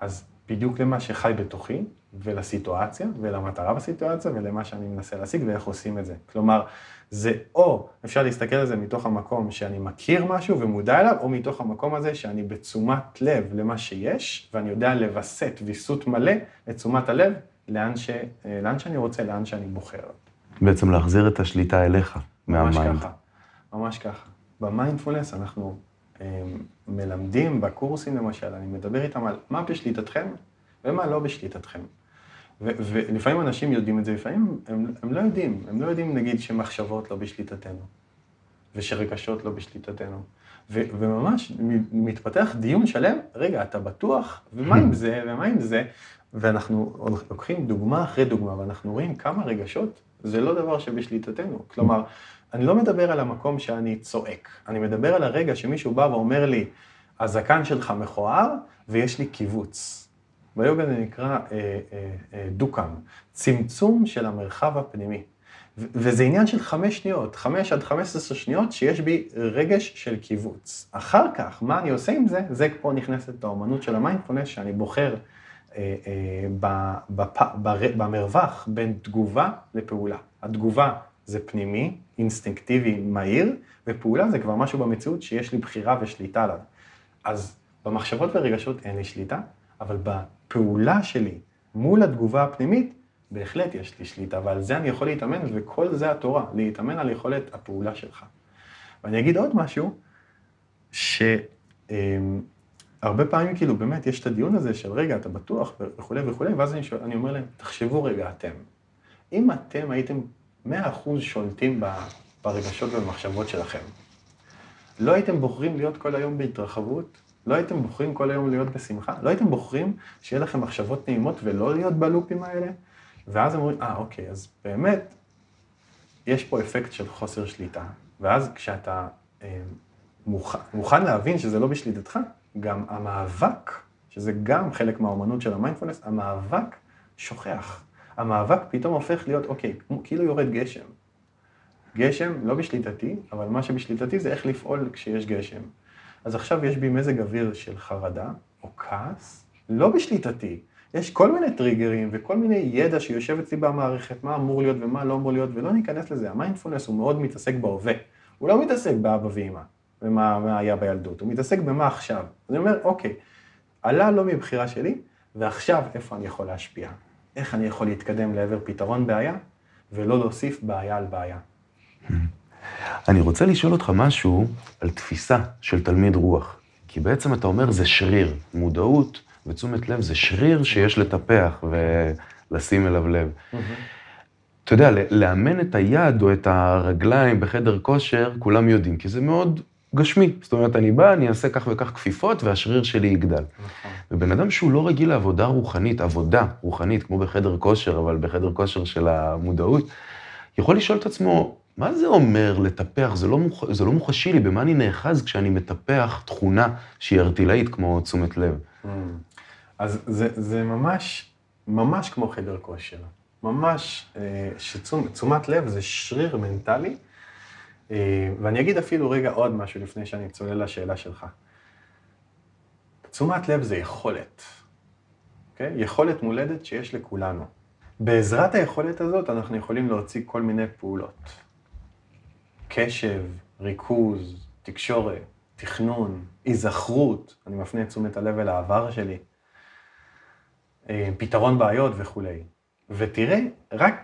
אז בדיוק למה שחי בתוכי, ולסיטואציה, ולמטרה בסיטואציה, ולמה שאני מנסה להשיג, ואיך עושים את זה. כלומר, זה או, אפשר להסתכל על זה מתוך המקום שאני מכיר משהו ומודע אליו, או מתוך המקום הזה שאני בתשומת לב למה שיש, ואני יודע לווסת ויסות מלא את תשומת הלב לאן, ש, לאן שאני רוצה, לאן שאני בוחר. בעצם להחזיר את השליטה אליך, מה mind. ממש ככה, ממש ככה. במיינדפולנס אנחנו אה, מלמדים בקורסים למשל, אני מדבר איתם על מה בשליטתכם ומה לא בשליטתכם. ולפעמים אנשים יודעים את זה, לפעמים הם, הם לא יודעים, הם לא יודעים נגיד שמחשבות לא בשליטתנו, ושרגשות לא בשליטתנו. ו, וממש מתפתח דיון שלם, רגע, אתה בטוח? ומה עם זה, ומה עם זה? ואנחנו לוקחים דוגמה אחרי דוגמה, ואנחנו רואים כמה רגשות זה לא דבר שבשליטתנו. כלומר, אני לא מדבר על המקום שאני צועק, אני מדבר על הרגע שמישהו בא ואומר לי, הזקן שלך מכוער ויש לי קיבוץ. ביוגה זה נקרא אה, אה, אה, דוקאם, צמצום של המרחב הפנימי. וזה עניין של חמש שניות, חמש עד חמש עשרה שניות שיש בי רגש של קיבוץ. אחר כך, מה אני עושה עם זה? זה פה נכנסת האומנות של המיינדפולנס, שאני בוחר אה, אה, בפ, בר, במרווח בין תגובה לפעולה. התגובה זה פנימי, אינסטינקטיבי, מהיר, ופעולה זה כבר משהו במציאות שיש לי בחירה ושליטה עליו. אז במחשבות ורגשות אין לי שליטה, אבל בפעולה שלי מול התגובה הפנימית, בהחלט יש לי שליטה, ועל זה אני יכול להתאמן, וכל זה התורה, להתאמן על יכולת הפעולה שלך. ואני אגיד עוד משהו, שהרבה פעמים כאילו באמת יש את הדיון הזה של רגע, אתה בטוח וכולי וכולי, ואז אני, שואל, אני אומר להם, תחשבו רגע אתם. אם אתם הייתם 100% שולטים ברגשות ובמחשבות שלכם, לא הייתם בוחרים להיות כל היום בהתרחבות לא הייתם בוחרים כל היום להיות בשמחה? לא הייתם בוחרים שיהיה לכם מחשבות נעימות ולא להיות בלופים האלה? ואז אומרים, אה, אוקיי, אז באמת, יש פה אפקט של חוסר שליטה. ואז כשאתה אה, מוכן, מוכן להבין שזה לא בשליטתך, גם המאבק, שזה גם חלק מהאומנות של המיינדפולנס, המאבק שוכח. המאבק פתאום הופך להיות, אוקיי, כאילו יורד גשם. גשם לא בשליטתי, אבל מה שבשליטתי זה איך לפעול כשיש גשם. אז עכשיו יש בי מזג אוויר של חרדה או כעס, לא בשליטתי. יש כל מיני טריגרים וכל מיני ידע שיושב אצלי במערכת, מה אמור להיות ומה לא אמור להיות, ולא ניכנס לזה. המיינדפולנס הוא מאוד מתעסק בהווה. הוא לא מתעסק באבא ואמא ומה היה בילדות, הוא מתעסק במה עכשיו. אז אני אומר, אוקיי, עלה לא מבחירה שלי, ועכשיו איפה אני יכול להשפיע? איך אני יכול להתקדם לעבר פתרון בעיה, ולא להוסיף בעיה על בעיה. אני רוצה לשאול אותך משהו על תפיסה של תלמיד רוח. כי בעצם אתה אומר זה שריר, מודעות ותשומת לב זה שריר שיש לטפח ולשים אליו לב. אתה יודע, לאמן את היד או את הרגליים בחדר כושר, כולם יודעים, כי זה מאוד גשמי. זאת אומרת, אני בא, אני אעשה כך וכך כפיפות והשריר שלי יגדל. נכון. ובן אדם שהוא לא רגיל לעבודה רוחנית, עבודה רוחנית, כמו בחדר כושר, אבל בחדר כושר של המודעות, יכול לשאול את עצמו, מה זה אומר לטפח? זה לא, מוח... זה לא מוחשי לי, במה אני נאחז כשאני מטפח תכונה שהיא ארטילאית כמו תשומת לב? Mm. אז זה, זה ממש, ממש כמו חדר כושר. ממש, אה, שתשומת לב זה שריר מנטלי. אה, ואני אגיד אפילו רגע עוד משהו לפני שאני צולל לשאלה שלך. תשומת לב זה יכולת, אוקיי? Okay? יכולת מולדת שיש לכולנו. בעזרת היכולת הזאת אנחנו יכולים להוציא כל מיני פעולות. קשב, ריכוז, תקשורת, תכנון, היזכרות, אני מפנה את תשומת הלב אל העבר שלי, אה, פתרון בעיות וכולי. ותראה, רק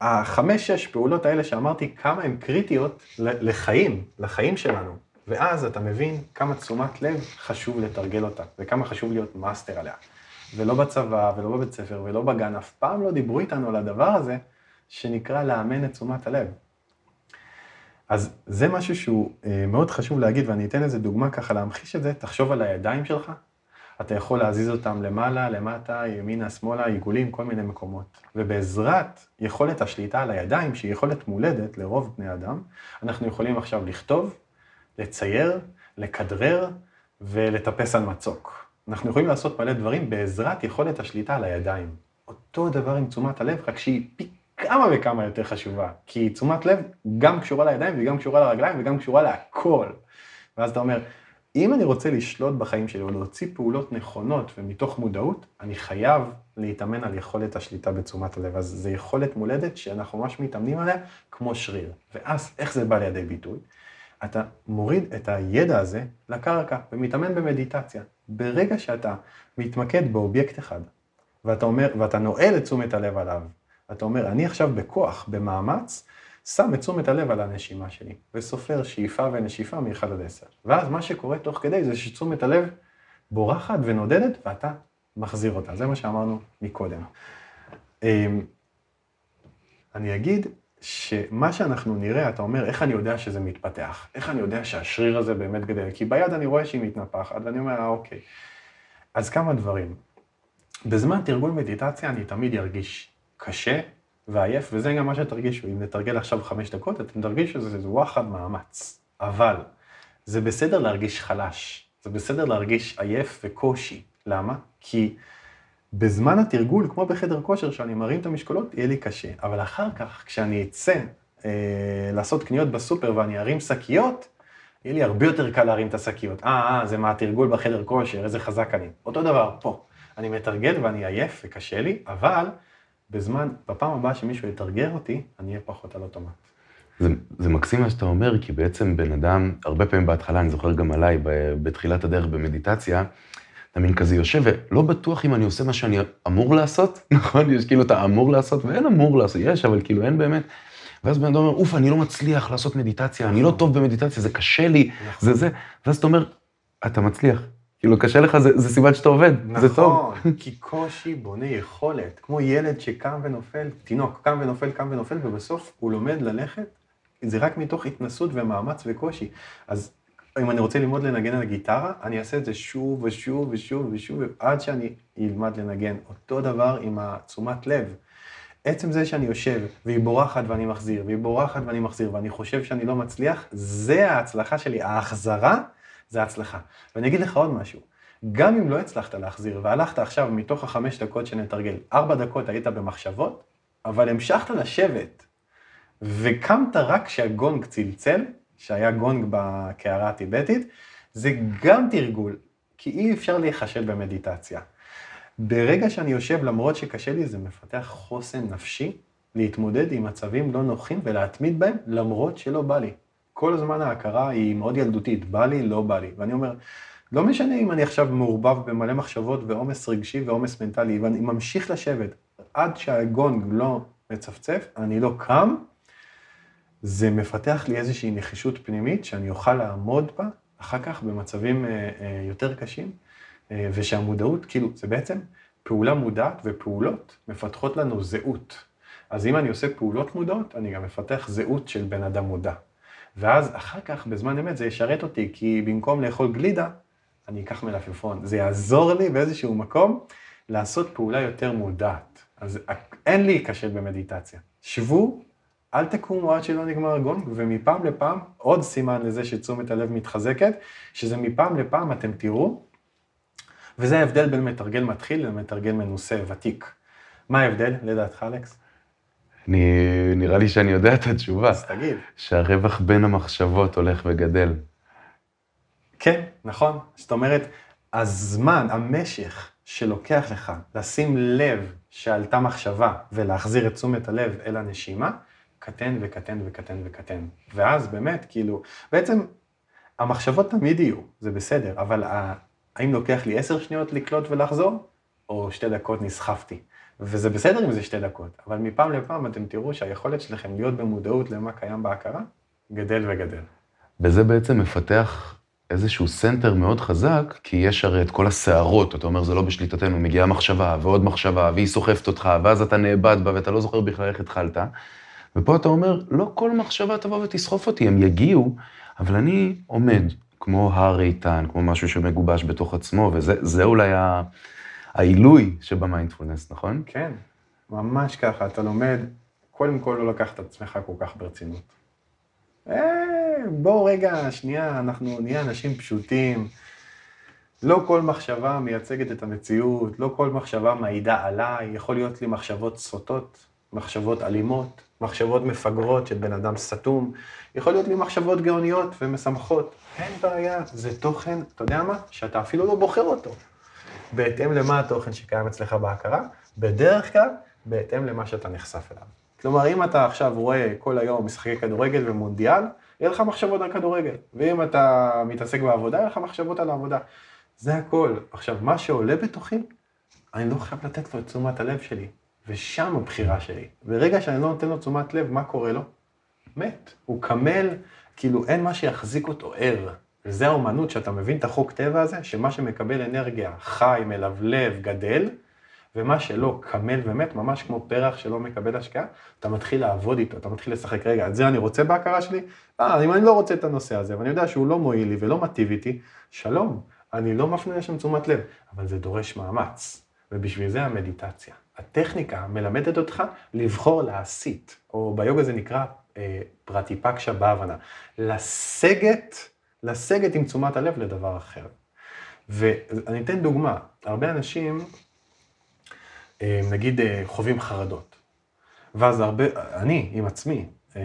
החמש-שש פעולות האלה שאמרתי, כמה הן קריטיות לחיים, לחיים שלנו. ואז אתה מבין כמה תשומת לב חשוב לתרגל אותה, וכמה חשוב להיות מאסטר עליה. ולא בצבא, ולא בבית ספר, ולא בגן, אף פעם לא דיברו איתנו על הדבר הזה, שנקרא לאמן את תשומת הלב. אז זה משהו שהוא אה, מאוד חשוב להגיד, ואני אתן איזה דוגמה ככה להמחיש את זה, תחשוב על הידיים שלך, אתה יכול להזיז אותם למעלה, למטה, ימינה, שמאלה, עיגולים, כל מיני מקומות. ובעזרת יכולת השליטה על הידיים, שהיא יכולת מולדת לרוב בני אדם, אנחנו יכולים עכשיו לכתוב, לצייר, לכדרר ולטפס על מצוק. אנחנו יכולים לעשות מלא דברים בעזרת יכולת השליטה על הידיים. אותו דבר עם תשומת הלב, רק שהיא פי כמה וכמה יותר חשובה. כי תשומת לב גם קשורה לידיים וגם קשורה לרגליים וגם קשורה להכל. ואז אתה אומר, אם אני רוצה לשלוט בחיים שלי או להוציא פעולות נכונות ומתוך מודעות, אני חייב להתאמן על יכולת השליטה בתשומת הלב. אז זו יכולת מולדת שאנחנו ממש מתאמנים עליה כמו שריר. ואז איך זה בא לידי ביטוי? אתה מוריד את הידע הזה לקרקע ומתאמן במדיטציה. ברגע שאתה מתמקד באובייקט אחד, ואתה אומר, ואתה נועל את תשומת הלב עליו, אתה אומר, אני עכשיו בכוח, במאמץ, שם את תשומת הלב על הנשימה שלי, וסופר שאיפה ונשיפה מ-1 עד 10. ואז מה שקורה תוך כדי זה שתשומת הלב בורחת ונודדת, ואתה מחזיר אותה. זה מה שאמרנו מקודם. אמ, אני אגיד שמה שאנחנו נראה, אתה אומר, איך אני יודע שזה מתפתח? איך אני יודע שהשריר הזה באמת גדל? כי ביד אני רואה שהיא מתנפחת, ואני אומר, אה, אוקיי. אז כמה דברים. בזמן תרגול מדיטציה אני תמיד ארגיש קשה ועייף, וזה גם מה שתרגישו. אם נתרגל עכשיו חמש דקות, אתם תרגישו שזה וואחד מאמץ. אבל זה בסדר להרגיש חלש, זה בסדר להרגיש עייף וקושי. למה? כי בזמן התרגול, כמו בחדר כושר, כשאני מרים את המשקולות, יהיה לי קשה. אבל אחר כך, כשאני אצא אה, לעשות קניות בסופר ואני ארים שקיות, יהיה לי הרבה יותר קל להרים את השקיות. אה, אה, זה מהתרגול בחדר כושר, איזה חזק אני. אותו דבר פה. אני מתרגל ואני עייף וקשה לי, אבל בזמן, בפעם הבאה שמישהו יתרגר אותי, אני אהיה פחות על אוטומט. זה, זה מקסים מה שאתה אומר, כי בעצם בן אדם, הרבה פעמים בהתחלה, אני זוכר גם עליי, בתחילת הדרך במדיטציה, אתה מין כזה יושב ולא בטוח אם אני עושה מה שאני אמור לעשות, נכון? יש כאילו אתה אמור לעשות, ואין אמור לעשות, יש, אבל כאילו אין באמת. ואז בן אדם אומר, אוף, אני לא מצליח לעשות מדיטציה, אני לא טוב במדיטציה, זה קשה לי, זה זה. ואז אתה אומר, אתה מצליח. כאילו, קשה לך, זה, זה סימן שאתה עובד, נכון, זה טוב. נכון, כי קושי בונה יכולת, כמו ילד שקם ונופל, תינוק קם ונופל, קם ונופל, ובסוף הוא לומד ללכת, זה רק מתוך התנסות ומאמץ וקושי. אז אם אני רוצה ללמוד לנגן על הגיטרה, אני אעשה את זה שוב ושוב ושוב ושוב, עד שאני אלמד לנגן. אותו דבר עם התשומת לב. עצם זה שאני יושב, והיא בורחת ואני מחזיר, והיא בורחת ואני מחזיר, ואני חושב שאני לא מצליח, זה ההצלחה שלי. ההחזרה זה ההצלחה. ואני אגיד לך עוד משהו, גם אם לא הצלחת להחזיר, והלכת עכשיו מתוך החמש דקות שנתרגל, ארבע דקות היית במחשבות, אבל המשכת לשבת, וקמת רק כשהגונג צלצל, שהיה גונג בקערה הטיבטית, זה גם תרגול, כי אי אפשר להיחשב במדיטציה. ברגע שאני יושב, למרות שקשה לי, זה מפתח חוסן נפשי להתמודד עם מצבים לא נוחים ולהתמיד בהם, למרות שלא בא לי. כל הזמן ההכרה היא מאוד ילדותית, בא לי, לא בא לי. ואני אומר, לא משנה אם אני עכשיו מעורבב במלא מחשבות ועומס רגשי ועומס מנטלי, ואני ממשיך לשבת עד שהגונג לא מצפצף, אני לא קם, זה מפתח לי איזושהי נחישות פנימית שאני אוכל לעמוד בה אחר כך במצבים אה, אה, יותר קשים, אה, ושהמודעות, כאילו, זה בעצם פעולה מודעת ופעולות מפתחות לנו זהות. אז אם אני עושה פעולות מודעות, אני גם מפתח זהות של בן אדם מודע. ואז אחר כך, בזמן אמת, זה ישרת אותי, כי במקום לאכול גלידה, אני אקח מלפפון. זה יעזור לי באיזשהו מקום לעשות פעולה יותר מודעת. אז אין לי להיכשל במדיטציה. שבו, אל תקומו עד שלא נגמר הגונג, ומפעם לפעם, עוד סימן לזה שתשומת הלב מתחזקת, שזה מפעם לפעם אתם תראו, וזה ההבדל בין מתרגל מתחיל למתרגל מנוסה, ותיק. מה ההבדל, לדעתך, אלכס? אני, נראה לי שאני יודע את התשובה. אז תגיד. שהרווח בין המחשבות הולך וגדל. כן, נכון. זאת אומרת, הזמן, המשך שלוקח לך לשים לב שעלתה מחשבה ולהחזיר את תשומת הלב אל הנשימה, קטן וקטן וקטן וקטן. ואז באמת, כאילו, בעצם המחשבות תמיד יהיו, זה בסדר, אבל האם לוקח לי עשר שניות לקלוט ולחזור, או שתי דקות נסחפתי? וזה בסדר אם זה שתי דקות, אבל מפעם לפעם אתם תראו שהיכולת שלכם להיות במודעות למה קיים בהכרה, גדל וגדל. וזה בעצם מפתח איזשהו center מאוד חזק, כי יש הרי את כל הסערות, אתה אומר, זה לא בשליטתנו, מגיעה מחשבה ועוד מחשבה, והיא סוחפת אותך, ואז אתה נאבד בה ואתה לא זוכר בכלל איך התחלת. ופה אתה אומר, לא כל מחשבה תבוא ותסחוף אותי, הם יגיעו, אבל אני עומד כמו הר איתן, כמו משהו שמגובש בתוך עצמו, וזה אולי העילוי שבמיינדפולנס, נכון? כן, ממש ככה, אתה לומד, קודם כל לא לקחת את עצמך כל כך ברצינות. אה, בואו רגע, שנייה, אנחנו נהיה אנשים פשוטים. לא כל מחשבה מייצגת את המציאות, לא כל מחשבה מעידה עליי, יכול להיות לי מחשבות סוטות, מחשבות אלימות, מחשבות מפגרות של בן אדם סתום, יכול להיות לי מחשבות גאוניות ומשמחות. אין בעיה, זה תוכן, אתה יודע מה? שאתה אפילו לא בוחר אותו. בהתאם למה התוכן שקיים אצלך בהכרה, בדרך כלל, בהתאם למה שאתה נחשף אליו. כלומר, אם אתה עכשיו רואה כל היום משחקי כדורגל ומונדיאל, יהיה לך מחשבות על כדורגל. ואם אתה מתעסק בעבודה, יהיה לך מחשבות על העבודה. זה הכל. עכשיו, מה שעולה בתוכי, אני לא חייב לתת לו את תשומת הלב שלי. ושם הבחירה שלי. ברגע שאני לא נותן לו תשומת לב, מה קורה לו? מת. הוא קמל, כאילו אין מה שיחזיק אותו ער. וזה האומנות, שאתה מבין את החוק טבע הזה, שמה שמקבל אנרגיה חי, מלבלב, גדל, ומה שלא קמל ומת, ממש כמו פרח שלא מקבל השקעה, אתה מתחיל לעבוד איתו, אתה מתחיל לשחק, רגע, את זה אני רוצה בהכרה שלי? אה, אם אני לא רוצה את הנושא הזה, ואני יודע שהוא לא מועיל לי ולא מטיב איתי, שלום, אני לא מפנה לשם תשומת לב, אבל זה דורש מאמץ, ובשביל זה המדיטציה. הטכניקה מלמדת אותך לבחור להסיט, או ביוגה זה נקרא אה, פרטיפקשה בהבנה, לסגת, לסגת עם תשומת הלב לדבר אחר. ואני אתן דוגמה, הרבה אנשים אה, נגיד אה, חווים חרדות. ואז הרבה, אני עם עצמי, אה,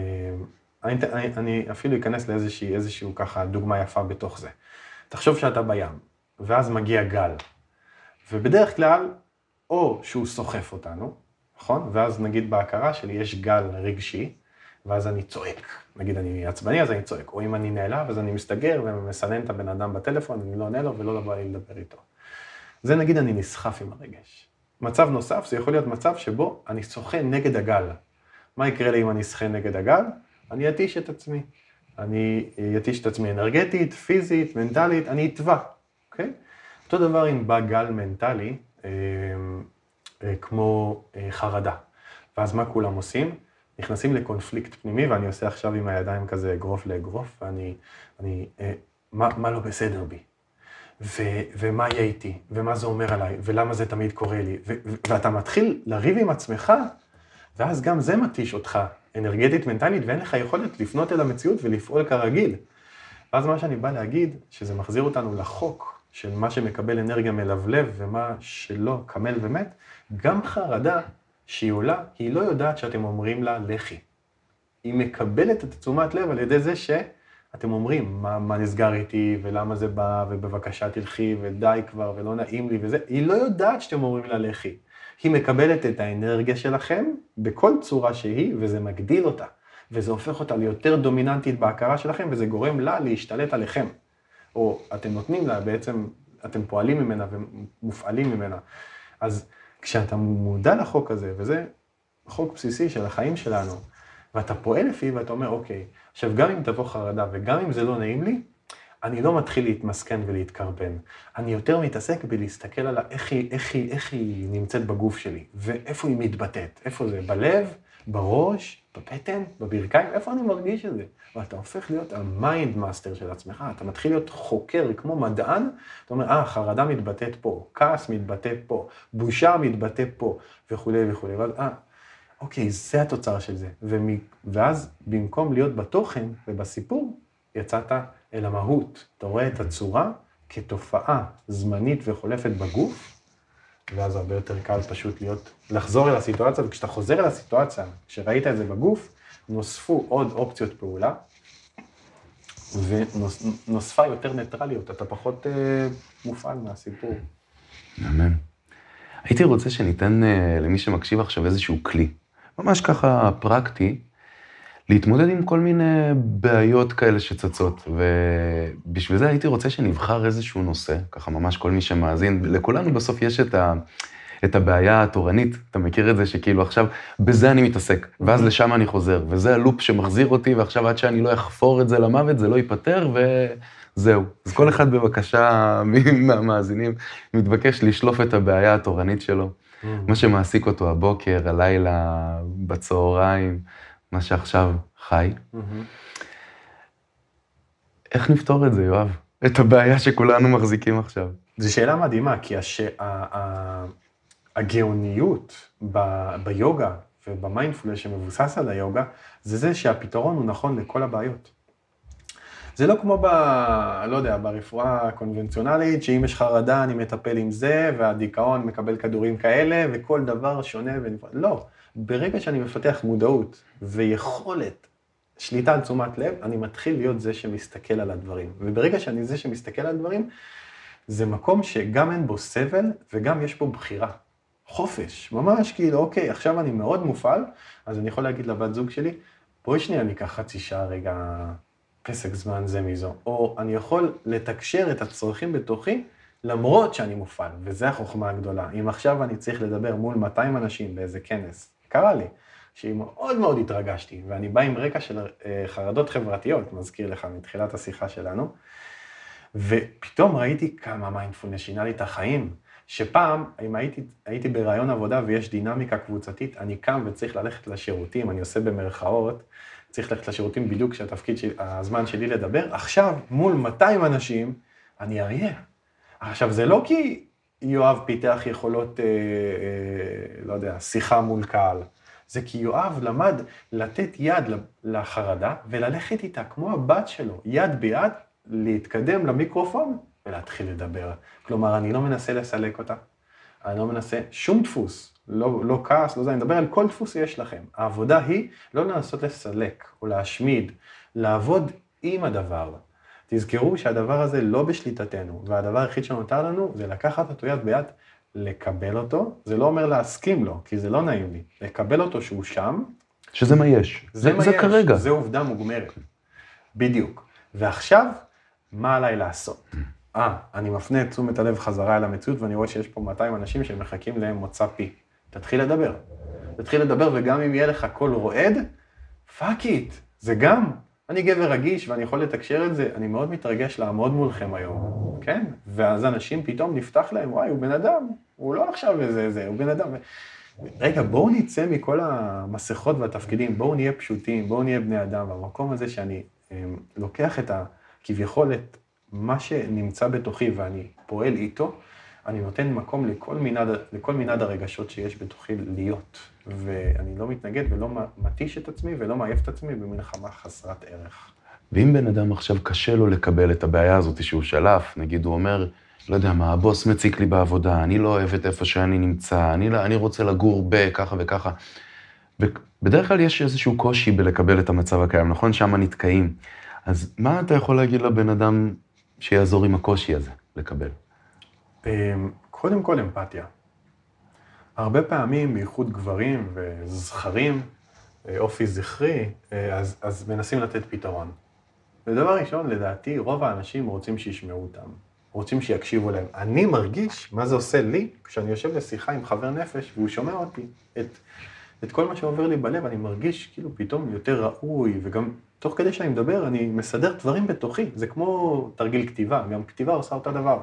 אני, אני, אני אפילו אכנס לאיזושהי, איזשהו ככה דוגמה יפה בתוך זה. תחשוב שאתה בים, ואז מגיע גל, ובדרך כלל, או שהוא סוחף אותנו, נכון? ואז נגיד בהכרה שלי יש גל רגשי, ואז אני צועק. נגיד אני עצבני, אז אני צועק. או אם אני נעלב, אז אני מסתגר ומסנן את הבן אדם בטלפון, אני לא עונה לו ולא בא לי לדבר איתו. זה נגיד אני נסחף עם הרגש. מצב נוסף, זה יכול להיות מצב שבו אני שוחה נגד הגל. מה יקרה לי אם אני אשחה נגד הגל? אני אתיש את עצמי. אני אתיש את עצמי אנרגטית, פיזית, מנטלית, אני אטבע, אוקיי? אותו דבר אם בא גל מנטלי, אה, אה, כמו אה, חרדה. ואז מה כולם עושים? נכנסים לקונפליקט פנימי, ואני עושה עכשיו עם הידיים כזה אגרוף לאגרוף, ואני, אני, אה, מה, מה לא בסדר בי? ו, ומה יהיה איתי, ומה זה אומר עליי, ולמה זה תמיד קורה לי, ו, ו, ואתה מתחיל לריב עם עצמך, ואז גם זה מתיש אותך אנרגטית, מנטלית, ואין לך יכולת לפנות אל המציאות ולפעול כרגיל. ואז מה שאני בא להגיד, שזה מחזיר אותנו לחוק של מה שמקבל אנרגיה מלבלב ומה שלא קמל ומת, גם חרדה שהיא עולה, היא לא יודעת שאתם אומרים לה לכי. היא מקבלת את תשומת לב על ידי זה ש... אתם אומרים, מה, מה נסגר איתי, ולמה זה בא, ובבקשה תלכי, ודי כבר, ולא נעים לי, וזה, היא לא יודעת שאתם אומרים לה לכי. היא מקבלת את האנרגיה שלכם בכל צורה שהיא, וזה מגדיל אותה. וזה הופך אותה ליותר דומיננטית בהכרה שלכם, וזה גורם לה להשתלט עליכם. או אתם נותנים לה, בעצם אתם פועלים ממנה ומופעלים ממנה. אז כשאתה מודע לחוק הזה, וזה חוק בסיסי של החיים שלנו, ואתה פועל לפי ואתה אומר, אוקיי, עכשיו גם אם תבוא חרדה וגם אם זה לא נעים לי, אני לא מתחיל להתמסכן ולהתקרבן. אני יותר מתעסק בלהסתכל על איך היא, איך, היא, איך היא נמצאת בגוף שלי, ואיפה היא מתבטאת. איפה זה? בלב? בראש? בבטן? בברכיים? איפה אני מרגיש את זה? ואתה הופך להיות ה mind master של עצמך, אתה מתחיל להיות חוקר כמו מדען, אתה אומר, אה, חרדה מתבטאת פה, כעס מתבטא פה, בושה מתבטא פה, וכולי וכולי. ואז, אה, אוקיי, זה התוצר של זה. ומ... ואז במקום להיות בתוכן ובסיפור, יצאת אל המהות. אתה רואה את הצורה כתופעה זמנית וחולפת בגוף, ואז הרבה יותר קל פשוט להיות, לחזור אל הסיטואציה, וכשאתה חוזר אל הסיטואציה, כשראית את זה בגוף, נוספו עוד אופציות פעולה, ונוספה יותר ניטרליות, אתה פחות אה, מופעל מהסיפור. אמן. הייתי רוצה שניתן אה, למי שמקשיב עכשיו איזשהו כלי. ממש ככה פרקטי, להתמודד עם כל מיני בעיות כאלה שצצות. ובשביל זה הייתי רוצה שנבחר איזשהו נושא, ככה ממש כל מי שמאזין, לכולנו בסוף יש את, ה, את הבעיה התורנית, אתה מכיר את זה שכאילו עכשיו, בזה אני מתעסק, ואז mm-hmm. לשם אני חוזר, וזה הלופ שמחזיר אותי, ועכשיו עד שאני לא אחפור את זה למוות, זה לא ייפתר, זהו. אז כל אחד בבקשה, מהמאזינים, מתבקש לשלוף את הבעיה התורנית שלו. Mm. מה שמעסיק אותו הבוקר, הלילה, בצהריים, מה שעכשיו חי. איך נפתור את זה, יואב? את הבעיה שכולנו מחזיקים עכשיו. זו שאלה מדהימה, כי הש... ה... ה... הגאוניות ב... ביוגה ובמיינדפולנס שמבוסס על היוגה, זה זה שהפתרון הוא נכון לכל הבעיות. זה לא כמו ב... לא יודע, ברפואה הקונבנציונלית, שאם יש חרדה אני מטפל עם זה, והדיכאון מקבל כדורים כאלה, וכל דבר שונה ונפרד. לא, ברגע שאני מפתח מודעות ויכולת שליטה על תשומת לב, אני מתחיל להיות זה שמסתכל על הדברים. וברגע שאני זה שמסתכל על הדברים, זה מקום שגם אין בו סבל וגם יש בו בחירה. חופש, ממש כאילו, אוקיי, עכשיו אני מאוד מופעל, אז אני יכול להגיד לבת זוג שלי, בואי שנייה ניקח חצי שעה רגע פסק זמן זה מזו. או אני יכול לתקשר את הצרכים בתוכי, למרות שאני מופעל, וזו החוכמה הגדולה. אם עכשיו אני צריך לדבר מול 200 אנשים באיזה כנס, קרה לי, שמאוד מאוד התרגשתי, ואני בא עם רקע של אה, חרדות חברתיות, מזכיר לך מתחילת השיחה שלנו, ופתאום ראיתי כמה מיינדפולנס שינה לי את החיים. שפעם, אם הייתי, הייתי ברעיון עבודה ויש דינמיקה קבוצתית, אני קם וצריך ללכת לשירותים, אני עושה במרכאות, צריך ללכת לשירותים בדיוק כשהתפקיד, של, הזמן שלי לדבר, עכשיו, מול 200 אנשים, אני אריה. עכשיו, זה לא כי יואב פיתח יכולות, אה, אה, לא יודע, שיחה מול קהל, זה כי יואב למד לתת יד לחרדה וללכת איתה, כמו הבת שלו, יד ביד, להתקדם למיקרופון ולהתחיל לדבר. כלומר, אני לא מנסה לסלק אותה, אני לא מנסה שום דפוס, לא, לא כעס, לא זה, אני מדבר על כל דפוס שיש לכם. העבודה היא לא לנסות לסלק או להשמיד, לעבוד עם הדבר. תזכרו שהדבר הזה לא בשליטתנו, והדבר היחיד שנותר לנו זה לקחת אותו יד ביד, לקבל אותו, זה לא אומר להסכים לו, כי זה לא נעים לי, לקבל אותו שהוא שם, שזה מה יש. זה, מה זה יש, כרגע. זה עובדה מוגמרת. בדיוק. ועכשיו, מה עליי לעשות? אה, אני מפנה את תשומת הלב חזרה אל המציאות, ואני רואה שיש פה 200 אנשים שמחכים למוצא פי. תתחיל לדבר. תתחיל לדבר, וגם אם יהיה לך קול רועד, fuck it, זה גם. אני גבר רגיש ואני יכול לתקשר את זה, אני מאוד מתרגש לעמוד מולכם היום, כן? ואז אנשים פתאום נפתח להם, וואי, הוא בן אדם, הוא לא עכשיו איזה, זה, הוא בן אדם. רגע, בואו נצא מכל המסכות והתפקידים, בואו נהיה פשוטים, בואו נהיה בני אדם, והמקום הזה שאני הם, לוקח את ה... כביכול את מה שנמצא בתוכי ואני פועל איתו, אני נותן מקום לכל מנעד, לכל מנעד הרגשות שיש בתוכי להיות. ואני לא מתנגד ולא מתיש את עצמי ולא מעייף את עצמי במלחמה חסרת ערך. ואם בן אדם עכשיו קשה לו לקבל את הבעיה הזאת שהוא שלף, נגיד הוא אומר, לא יודע מה, הבוס מציק לי בעבודה, אני לא אוהב את איפה שאני נמצא, אני, לא- אני רוצה לגור בככה וככה. ובדרך כלל יש איזשהו קושי בלקבל את המצב הקיים, נכון? שם נתקעים. אז מה אתה יכול להגיד לבן אדם שיעזור עם הקושי הזה לקבל? אמ, קודם כל אמפתיה. הרבה פעמים, בייחוד גברים וזכרים, אה, אופי זכרי, אה, אז, אז מנסים לתת פתרון. ודבר ראשון, לדעתי, רוב האנשים רוצים שישמעו אותם, רוצים שיקשיבו להם. אני מרגיש מה זה עושה לי כשאני יושב לשיחה עם חבר נפש והוא שומע אותי. את, את כל מה שעובר לי בלב, אני מרגיש כאילו פתאום יותר ראוי, וגם תוך כדי שאני מדבר, אני מסדר דברים בתוכי. זה כמו תרגיל כתיבה, גם כתיבה עושה אותו דבר.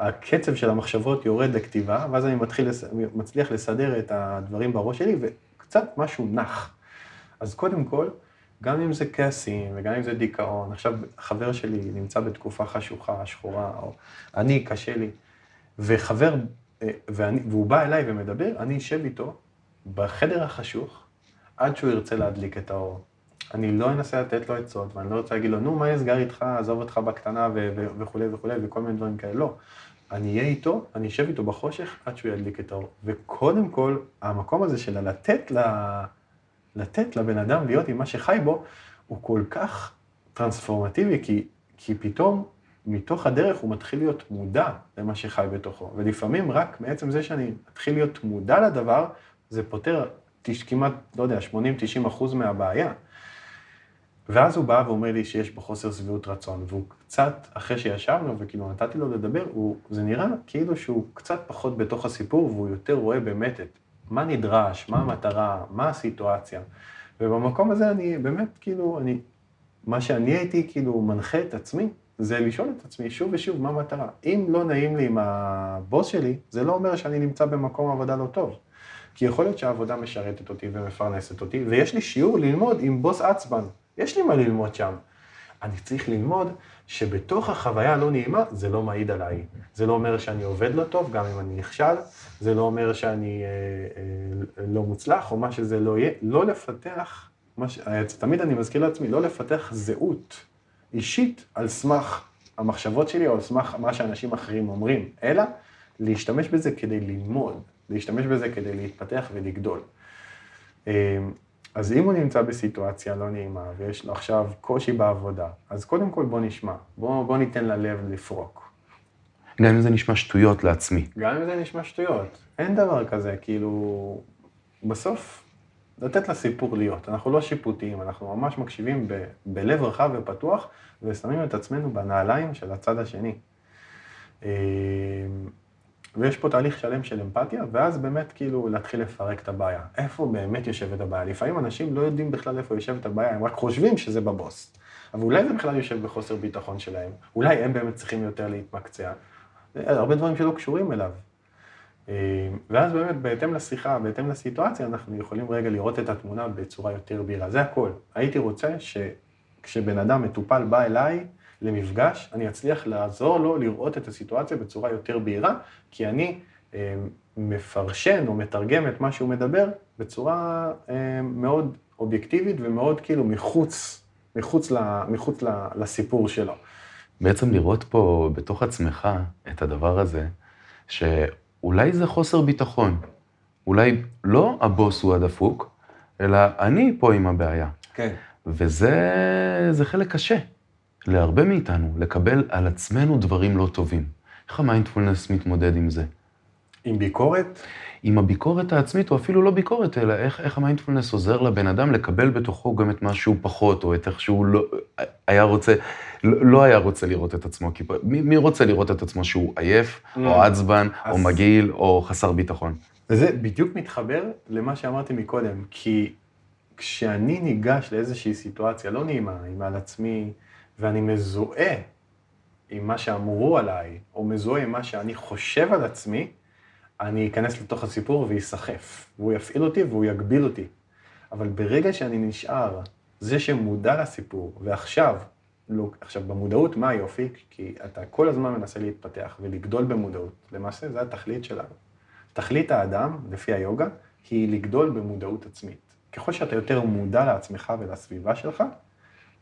הקצב של המחשבות יורד לכתיבה, ואז אני מתחיל, מצליח לסדר את הדברים בראש שלי, וקצת משהו נח. אז קודם כל, גם אם זה כעסים, וגם אם זה דיכאון, עכשיו חבר שלי נמצא בתקופה חשוכה, שחורה, או אני, קשה לי, וחבר, אה, ואני, והוא בא אליי ומדבר, אני אשב איתו בחדר החשוך, עד שהוא ירצה להדליק את האור. אני לא אנסה לתת לו עצות, ואני לא רוצה להגיד לו, נו, מה נסגר איתך, עזוב אותך בקטנה וכולי וכולי, וכל מיני דברים כאלה. לא. אני אהיה איתו, אני אשב איתו בחושך עד שהוא ידליק את האור. וקודם כל, המקום הזה של לתת, ל... לתת לבן אדם להיות עם מה שחי בו, הוא כל כך טרנספורמטיבי, כי, כי פתאום מתוך הדרך הוא מתחיל להיות מודע למה שחי בתוכו. ולפעמים רק מעצם זה שאני אתחיל להיות מודע לדבר, זה פותר כמעט, לא יודע, 80-90 אחוז מהבעיה. ואז הוא בא ואומר לי שיש בו חוסר שביעות רצון, והוא קצת, אחרי שישבנו וכאילו נתתי לו לדבר, הוא, זה נראה כאילו שהוא קצת פחות בתוך הסיפור והוא יותר רואה באמת את מה נדרש, מה המטרה, מה הסיטואציה. ובמקום הזה אני באמת, כאילו, אני, מה שאני הייתי כאילו מנחה את עצמי, זה לשאול את עצמי שוב ושוב מה המטרה. אם לא נעים לי עם הבוס שלי, זה לא אומר שאני נמצא במקום עבודה לא טוב. כי יכול להיות שהעבודה משרתת אותי ומפרנסת אותי, ויש לי שיעור ללמוד עם בוס עצבן. יש לי מה ללמוד שם. אני צריך ללמוד שבתוך החוויה הלא נעימה, זה לא מעיד עליי. זה לא אומר שאני עובד לא טוב, גם אם אני נכשל, זה לא אומר שאני אה, אה, לא מוצלח, או מה שזה לא יהיה. לא לפתח, ש... תמיד אני מזכיר לעצמי, לא לפתח זהות אישית על סמך המחשבות שלי, או על סמך מה שאנשים אחרים אומרים, אלא להשתמש בזה כדי ללמוד, להשתמש בזה כדי להתפתח ולגדול. אז אם הוא נמצא בסיטואציה לא נעימה ויש לו עכשיו קושי בעבודה, אז קודם כל בוא נשמע, בוא, בוא ניתן ללב לפרוק. גם אם זה נשמע שטויות לעצמי. גם אם זה נשמע שטויות. אין דבר כזה, כאילו, בסוף, לתת לסיפור להיות. אנחנו לא שיפוטיים, אנחנו ממש מקשיבים ב, בלב רחב ופתוח, ושמים את עצמנו בנעליים של הצד השני. אה, ויש פה תהליך שלם של אמפתיה, ואז באמת כאילו להתחיל לפרק את הבעיה. איפה באמת יושבת הבעיה? לפעמים אנשים לא יודעים בכלל איפה יושבת הבעיה, הם רק חושבים שזה בבוס. אבל אולי זה בכלל יושב בחוסר ביטחון שלהם, אולי הם באמת צריכים יותר להתמקצע. הרבה דברים שלא קשורים אליו. אה, ואז באמת, בהתאם לשיחה, בהתאם לסיטואציה, אנחנו יכולים רגע לראות את התמונה בצורה יותר בהירה. זה הכל. הייתי רוצה שכשבן אדם מטופל בא אליי, למפגש, אני אצליח לעזור לו לראות את הסיטואציה בצורה יותר בהירה, כי אני אה, מפרשן או מתרגם את מה שהוא מדבר בצורה אה, מאוד אובייקטיבית ומאוד כאילו מחוץ, מחוץ, ל, מחוץ ל, לסיפור שלו. בעצם לראות פה בתוך עצמך את הדבר הזה, שאולי זה חוסר ביטחון. אולי לא הבוס הוא הדפוק, אלא אני פה עם הבעיה. כן. וזה חלק קשה. להרבה מאיתנו לקבל על עצמנו דברים לא טובים. איך המיינדפולנס מתמודד עם זה? עם ביקורת? עם הביקורת העצמית, או אפילו לא ביקורת, אלא איך, איך המיינדפולנס עוזר לבן אדם לקבל בתוכו גם את מה שהוא פחות, או את איך שהוא לא היה רוצה, לא, לא היה רוצה לראות את עצמו. כי מי, מי רוצה לראות את עצמו שהוא עייף, mm. או עצבן, אז... או מגעיל, או חסר ביטחון? וזה בדיוק מתחבר למה שאמרתי מקודם, כי כשאני ניגש לאיזושהי סיטואציה לא נעימה, עם על עצמי, ואני מזוהה עם מה שאמרו עליי, או מזוהה עם מה שאני חושב על עצמי, אני אכנס לתוך הסיפור וייסחף, והוא יפעיל אותי והוא יגביל אותי. אבל ברגע שאני נשאר זה שמודע לסיפור, ועכשיו, לא, עכשיו במודעות מה היופי? כי אתה כל הזמן מנסה להתפתח ולגדול במודעות. למעשה זה התכלית שלנו. תכלית האדם, לפי היוגה, היא לגדול במודעות עצמית. ככל שאתה יותר מודע לעצמך ולסביבה שלך,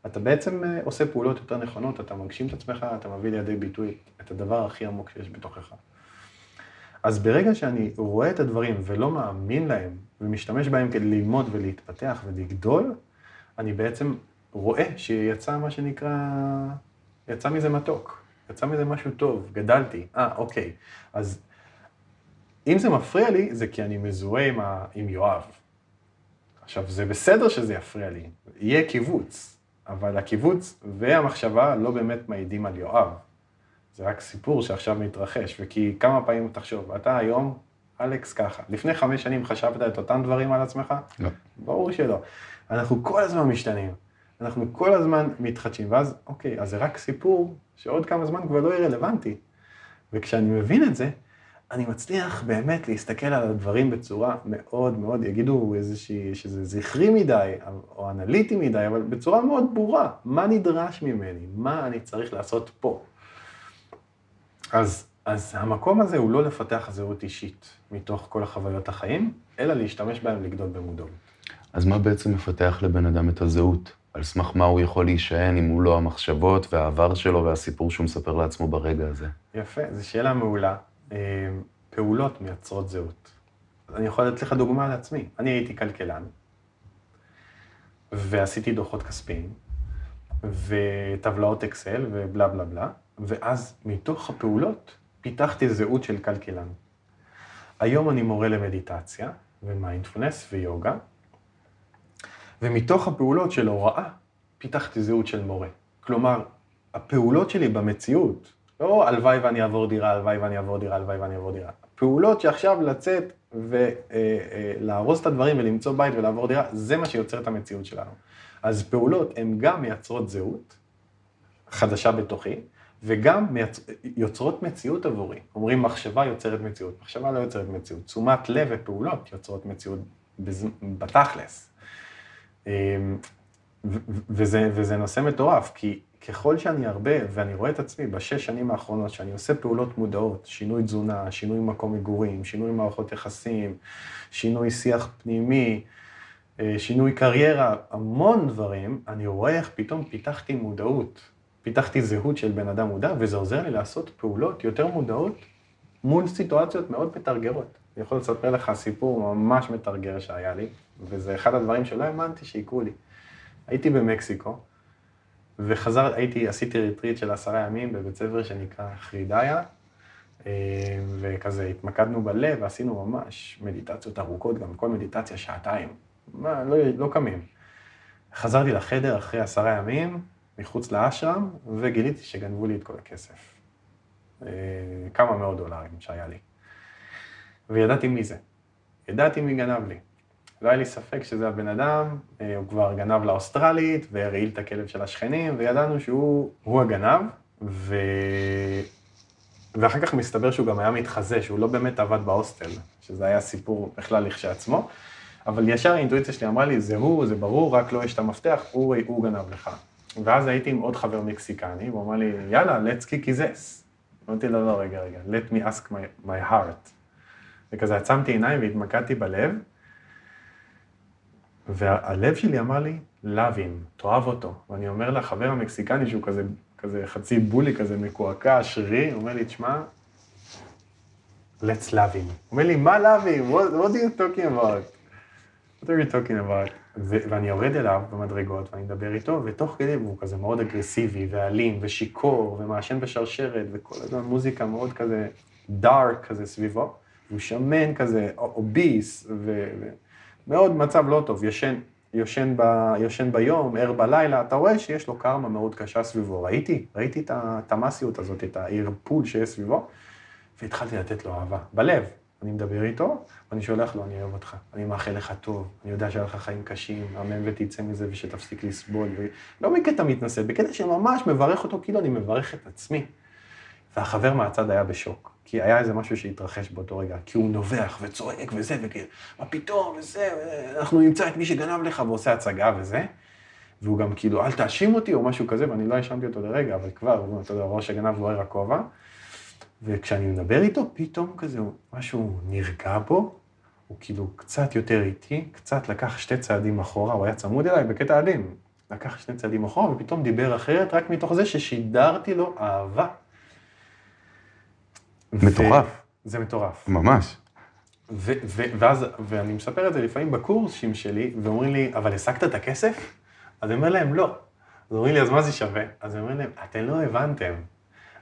אתה בעצם אה, עושה פעולות יותר נכונות, אתה מגשים את עצמך, אתה מביא לידי ביטוי את הדבר הכי עמוק שיש בתוכך. אז ברגע שאני רואה את הדברים ולא מאמין להם, ומשתמש בהם כדי ללמוד ולהתפתח ולגדול, אני בעצם רואה שיצא מה שנקרא, יצא מזה מתוק, יצא מזה משהו טוב, גדלתי, אה, אוקיי. אז אם זה מפריע לי, זה כי אני מזוהה עם, ה... עם יואב. עכשיו, זה בסדר שזה יפריע לי, יהיה קיבוץ, אבל הקיבוץ והמחשבה לא באמת מעידים על יואב. זה רק סיפור שעכשיו מתרחש, וכי כמה פעמים תחשוב, אתה היום, אלכס ככה, לפני חמש שנים חשבת את אותם דברים על עצמך? לא. ברור שלא. אנחנו כל הזמן משתנים, אנחנו כל הזמן מתחדשים, ואז, אוקיי, אז זה רק סיפור שעוד כמה זמן כבר לא יהיה רלוונטי. וכשאני מבין את זה, אני מצליח באמת להסתכל על הדברים בצורה מאוד מאוד, יגידו איזושהי, שזה זכרי מדי, או אנליטי מדי, אבל בצורה מאוד ברורה, מה נדרש ממני, מה אני צריך לעשות פה. אז, אז המקום הזה הוא לא לפתח זהות אישית מתוך כל החוויות החיים, אלא להשתמש בהם לגדול במודעות. אז מה בעצם מפתח לבן אדם את הזהות? על סמך מה הוא יכול להישען אם הוא לא המחשבות והעבר שלו והסיפור שהוא מספר לעצמו ברגע הזה? יפה, זו שאלה מעולה. אה, פעולות מייצרות זהות. אני יכול לתת לך דוגמה על עצמי. אני הייתי כלכלן, ועשיתי דוחות כספיים, וטבלאות אקסל ובלה בלה בלה, ואז מתוך הפעולות פיתחתי זהות של כלכלן. היום אני מורה למדיטציה ומיינדפולנס ויוגה, ומתוך הפעולות של הוראה פיתחתי זהות של מורה. כלומר, הפעולות שלי במציאות לא הלוואי ואני אעבור דירה, הלוואי ואני אעבור דירה, הלוואי ואני אעבור דירה. פעולות שעכשיו לצאת ולארוז את הדברים ולמצוא בית ולעבור דירה, זה מה שיוצר את המציאות שלנו. אז פעולות הן גם מייצרות זהות, חדשה בתוכי, וגם מייצ... יוצרות מציאות עבורי. אומרים מחשבה יוצרת מציאות, מחשבה לא יוצרת מציאות. תשומת לב ופעולות יוצרות מציאות בז... בתכלס. אמ, וזה, וזה נושא מטורף, כי ככל שאני הרבה, ואני רואה את עצמי בשש שנים האחרונות, שאני עושה פעולות מודעות, שינוי תזונה, שינוי מקום מגורים, שינוי מערכות יחסים, שינוי שיח פנימי, אה, שינוי קריירה, המון דברים, אני רואה איך פתאום פיתחתי מודעות, פיתחתי זהות של בן אדם מודע, וזה עוזר לי לעשות פעולות יותר מודעות מול סיטואציות מאוד מטרגרות. אני יכול לספר לך סיפור ממש מטרגר שהיה לי, וזה אחד הדברים שלא האמנתי שיקרו לי. הייתי במקסיקו, וחזר, הייתי, עשיתי ריטריט של עשרה ימים בבית ספר שנקרא הרידאיה, אה, וכזה התמקדנו בלב ועשינו ממש מדיטציות ארוכות, גם כל מדיטציה שעתיים. מה, לא, לא קמים. חזרתי לחדר אחרי עשרה ימים, מחוץ לאשרם, וגיליתי שגנבו לי את כל הכסף. אה, כמה מאות דולרים שהיה לי. וידעתי מי זה. ידעתי מי גנב לי. לא היה לי ספק שזה הבן אדם, אה, הוא כבר גנב לאוסטרלית, והרעיל את הכלב של השכנים, וידענו שהוא הגנב, ו... ואחר כך מסתבר שהוא גם היה מתחזה, שהוא לא באמת עבד בהוסטל, שזה היה סיפור בכלל לכשעצמו, אבל ישר האינטואיציה שלי אמרה לי, זה הוא, זה ברור, רק לא יש את המפתח, הוא, הוא גנב לך. ואז הייתי עם עוד חבר מקסיקני, והוא אמר לי, יאללה, let's kick his ass. אמרתי לו, לא, רגע, רגע, let me ask my, my heart. וכזה עצמתי עיניים והתמקדתי בלב, והלב שלי אמר לי, לאווים, תאהב אותו. ואני אומר לחבר המקסיקני שהוא כזה, כזה חצי בולי, כזה מקועקע, שרירי, אומר לי, תשמע, let's love him. הוא אומר לי, מה love him? What, what are you talking about? What are you talking about? ואני יורד אליו במדרגות ואני מדבר איתו, ותוך כדי, והוא כזה מאוד אגרסיבי ואלים ושיכור ומעשן בשרשרת וכל הזמן מוזיקה מאוד כזה דארק כזה סביבו, והוא שמן כזה, אוביס, ומאוד מצב לא טוב, ישן, יושן, ב, יושן ביום, ער בלילה, אתה רואה שיש לו קרמה מאוד קשה סביבו. ראיתי, ראיתי את התמאסיות הזאת, את הערפול שיש סביבו, והתחלתי לתת לו אהבה, בלב. אני מדבר איתו, ואני שולח לו, אני אוהב אותך, אני מאחל לך טוב, אני יודע שהיה לך חיים קשים, אמן ותצא מזה ושתפסיק לסבול, ולא בקטע מתנשא, בקטע שממש מברך אותו כאילו אני מברך את עצמי. והחבר מהצד היה בשוק, כי היה איזה משהו שהתרחש באותו רגע, כי הוא נובח וצועק וזה, וכאילו, מה פתאום, וזה, אנחנו נמצא את מי שגנב לך ועושה הצגה וזה. והוא גם כאילו, אל תאשים אותי או משהו כזה, ואני לא האשמתי אותו לרגע, אבל כבר, אתה יודע, ראש הגנב בוער הכובע. וכשאני מדבר איתו, פתאום כזה, משהו נרגע בו, הוא כאילו קצת יותר איטי, קצת לקח שתי צעדים אחורה, הוא היה צמוד אליי בקטע אלים. לקח שני צעדים אחורה, ופתאום דיבר אחרת, רק מתוך זה ששידרתי לו אהבה. מטורף. ו... זה מטורף. ממש. ו- ו- ואז, ואני מספר את זה לפעמים בקורסים שלי, ואומרים לי, אבל השגת את הכסף? אז אני אומר להם, לא. אז אומרים לי, אז מה זה שווה? אז אני אומר להם, אתם לא הבנתם.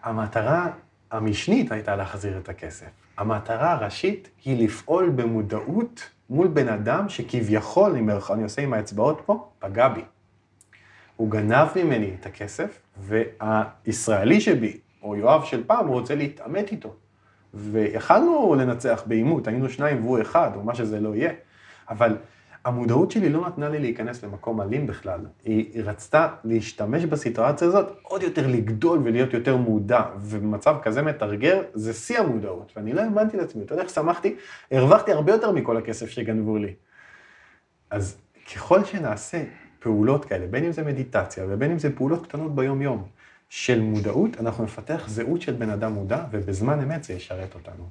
המטרה המשנית הייתה להחזיר את הכסף. המטרה הראשית היא לפעול במודעות מול בן אדם שכביכול, אני עושה עם האצבעות פה, פגע בי. הוא גנב ממני את הכסף, והישראלי שבי, או יואב של פעם, הוא רוצה להתעמת איתו. ויכלנו לנצח בעימות, היינו שניים והוא אחד, או מה שזה לא יהיה. אבל המודעות שלי לא נתנה לי להיכנס למקום אלים בכלל. היא רצתה להשתמש בסיטואציה הזאת, עוד יותר לגדול ולהיות יותר מודע, ובמצב כזה מתרגר, זה שיא המודעות. ואני לא האמנתי לעצמי, אתה יודע איך שמחתי? הרווחתי הרבה יותר מכל הכסף שגנבו לי. אז ככל שנעשה פעולות כאלה, בין אם זה מדיטציה ובין אם זה פעולות קטנות ביום-יום, של מודעות, אנחנו נפתח זהות של בן אדם מודע, ובזמן אמת זה ישרת אותנו.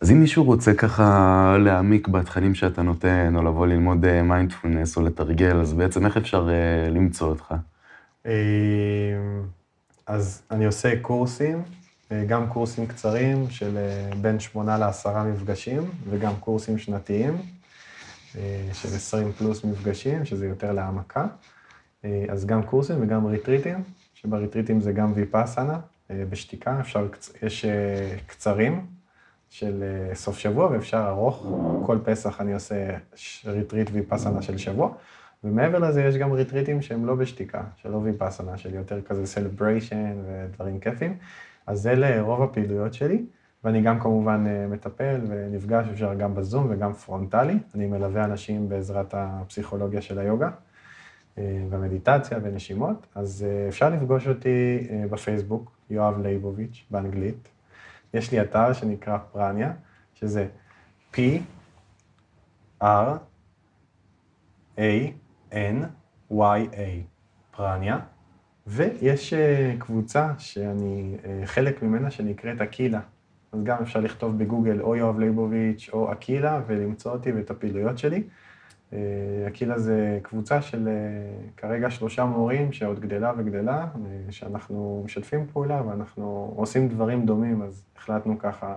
אז אם מישהו רוצה ככה להעמיק בתכנים שאתה נותן, או לבוא ללמוד מיינדפולנס, אה, או לתרגל, אז בעצם איך אפשר uh, למצוא אותך? אה, אז אני עושה קורסים, גם קורסים קצרים של בין שמונה לעשרה מפגשים, וגם קורסים שנתיים של עשרים פלוס מפגשים, שזה יותר להעמקה. אז גם קורסים וגם ריטריטים, שבריטריטים זה גם ויפאסנה, בשתיקה, אפשר, יש קצרים. של אה, סוף שבוע, ואפשר ארוך. כל פסח אני עושה ריטריט ויפאסנה של שבוע. ומעבר לזה יש גם ריטריטים שהם לא בשתיקה, שלא ויפאסנה, של יותר כזה celebration ודברים כיפים. אז אלה רוב הפעילויות שלי, ואני גם כמובן אה, מטפל ונפגש, אפשר גם בזום וגם פרונטלי. אני מלווה אנשים בעזרת הפסיכולוגיה של היוגה. ומדיטציה ונשימות, אז אפשר לפגוש אותי בפייסבוק, יואב ליבוביץ', באנגלית. יש לי אתר שנקרא פרניה, שזה P, R, A, N, Y, A, פרניה, ויש קבוצה שאני חלק ממנה שנקראת אקילה. אז גם אפשר לכתוב בגוגל או יואב ליבוביץ' או אקילה ולמצוא אותי ואת הפעילויות שלי. אקילה זה קבוצה של כרגע שלושה מורים שעוד גדלה וגדלה, שאנחנו משתפים פעולה ואנחנו עושים דברים דומים, אז החלטנו ככה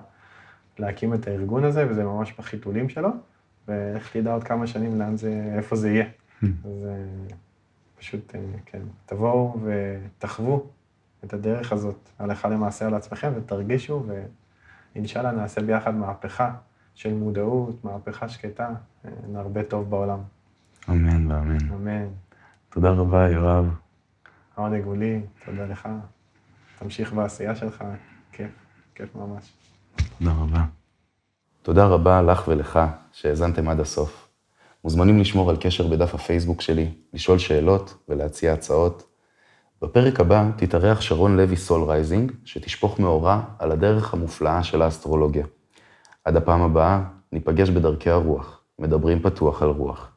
להקים את הארגון הזה, וזה ממש בחיתולים שלו, ואיך תדע עוד כמה שנים לאן זה, איפה זה יהיה. אז פשוט, כן, תבואו ותחוו את הדרך הזאת הלכה למעשה על עצמכם ותרגישו, ואינשאללה נעשה ביחד מהפכה של מודעות, מהפכה שקטה, נרבה טוב בעולם. אמן ואמן. אמן. תודה רבה, יואב. העונג הוא לי, תודה לך. תמשיך בעשייה שלך, כיף, כיף ממש. תודה רבה. תודה רבה לך ולך שהאזנתם עד הסוף. מוזמנים לשמור על קשר בדף הפייסבוק שלי, לשאול שאלות ולהציע הצעות. בפרק הבא תתארח שרון לוי סולרייזינג, שתשפוך מאורה על הדרך המופלאה של האסטרולוגיה. עד הפעם הבאה, ניפגש בדרכי הרוח, מדברים פתוח על רוח.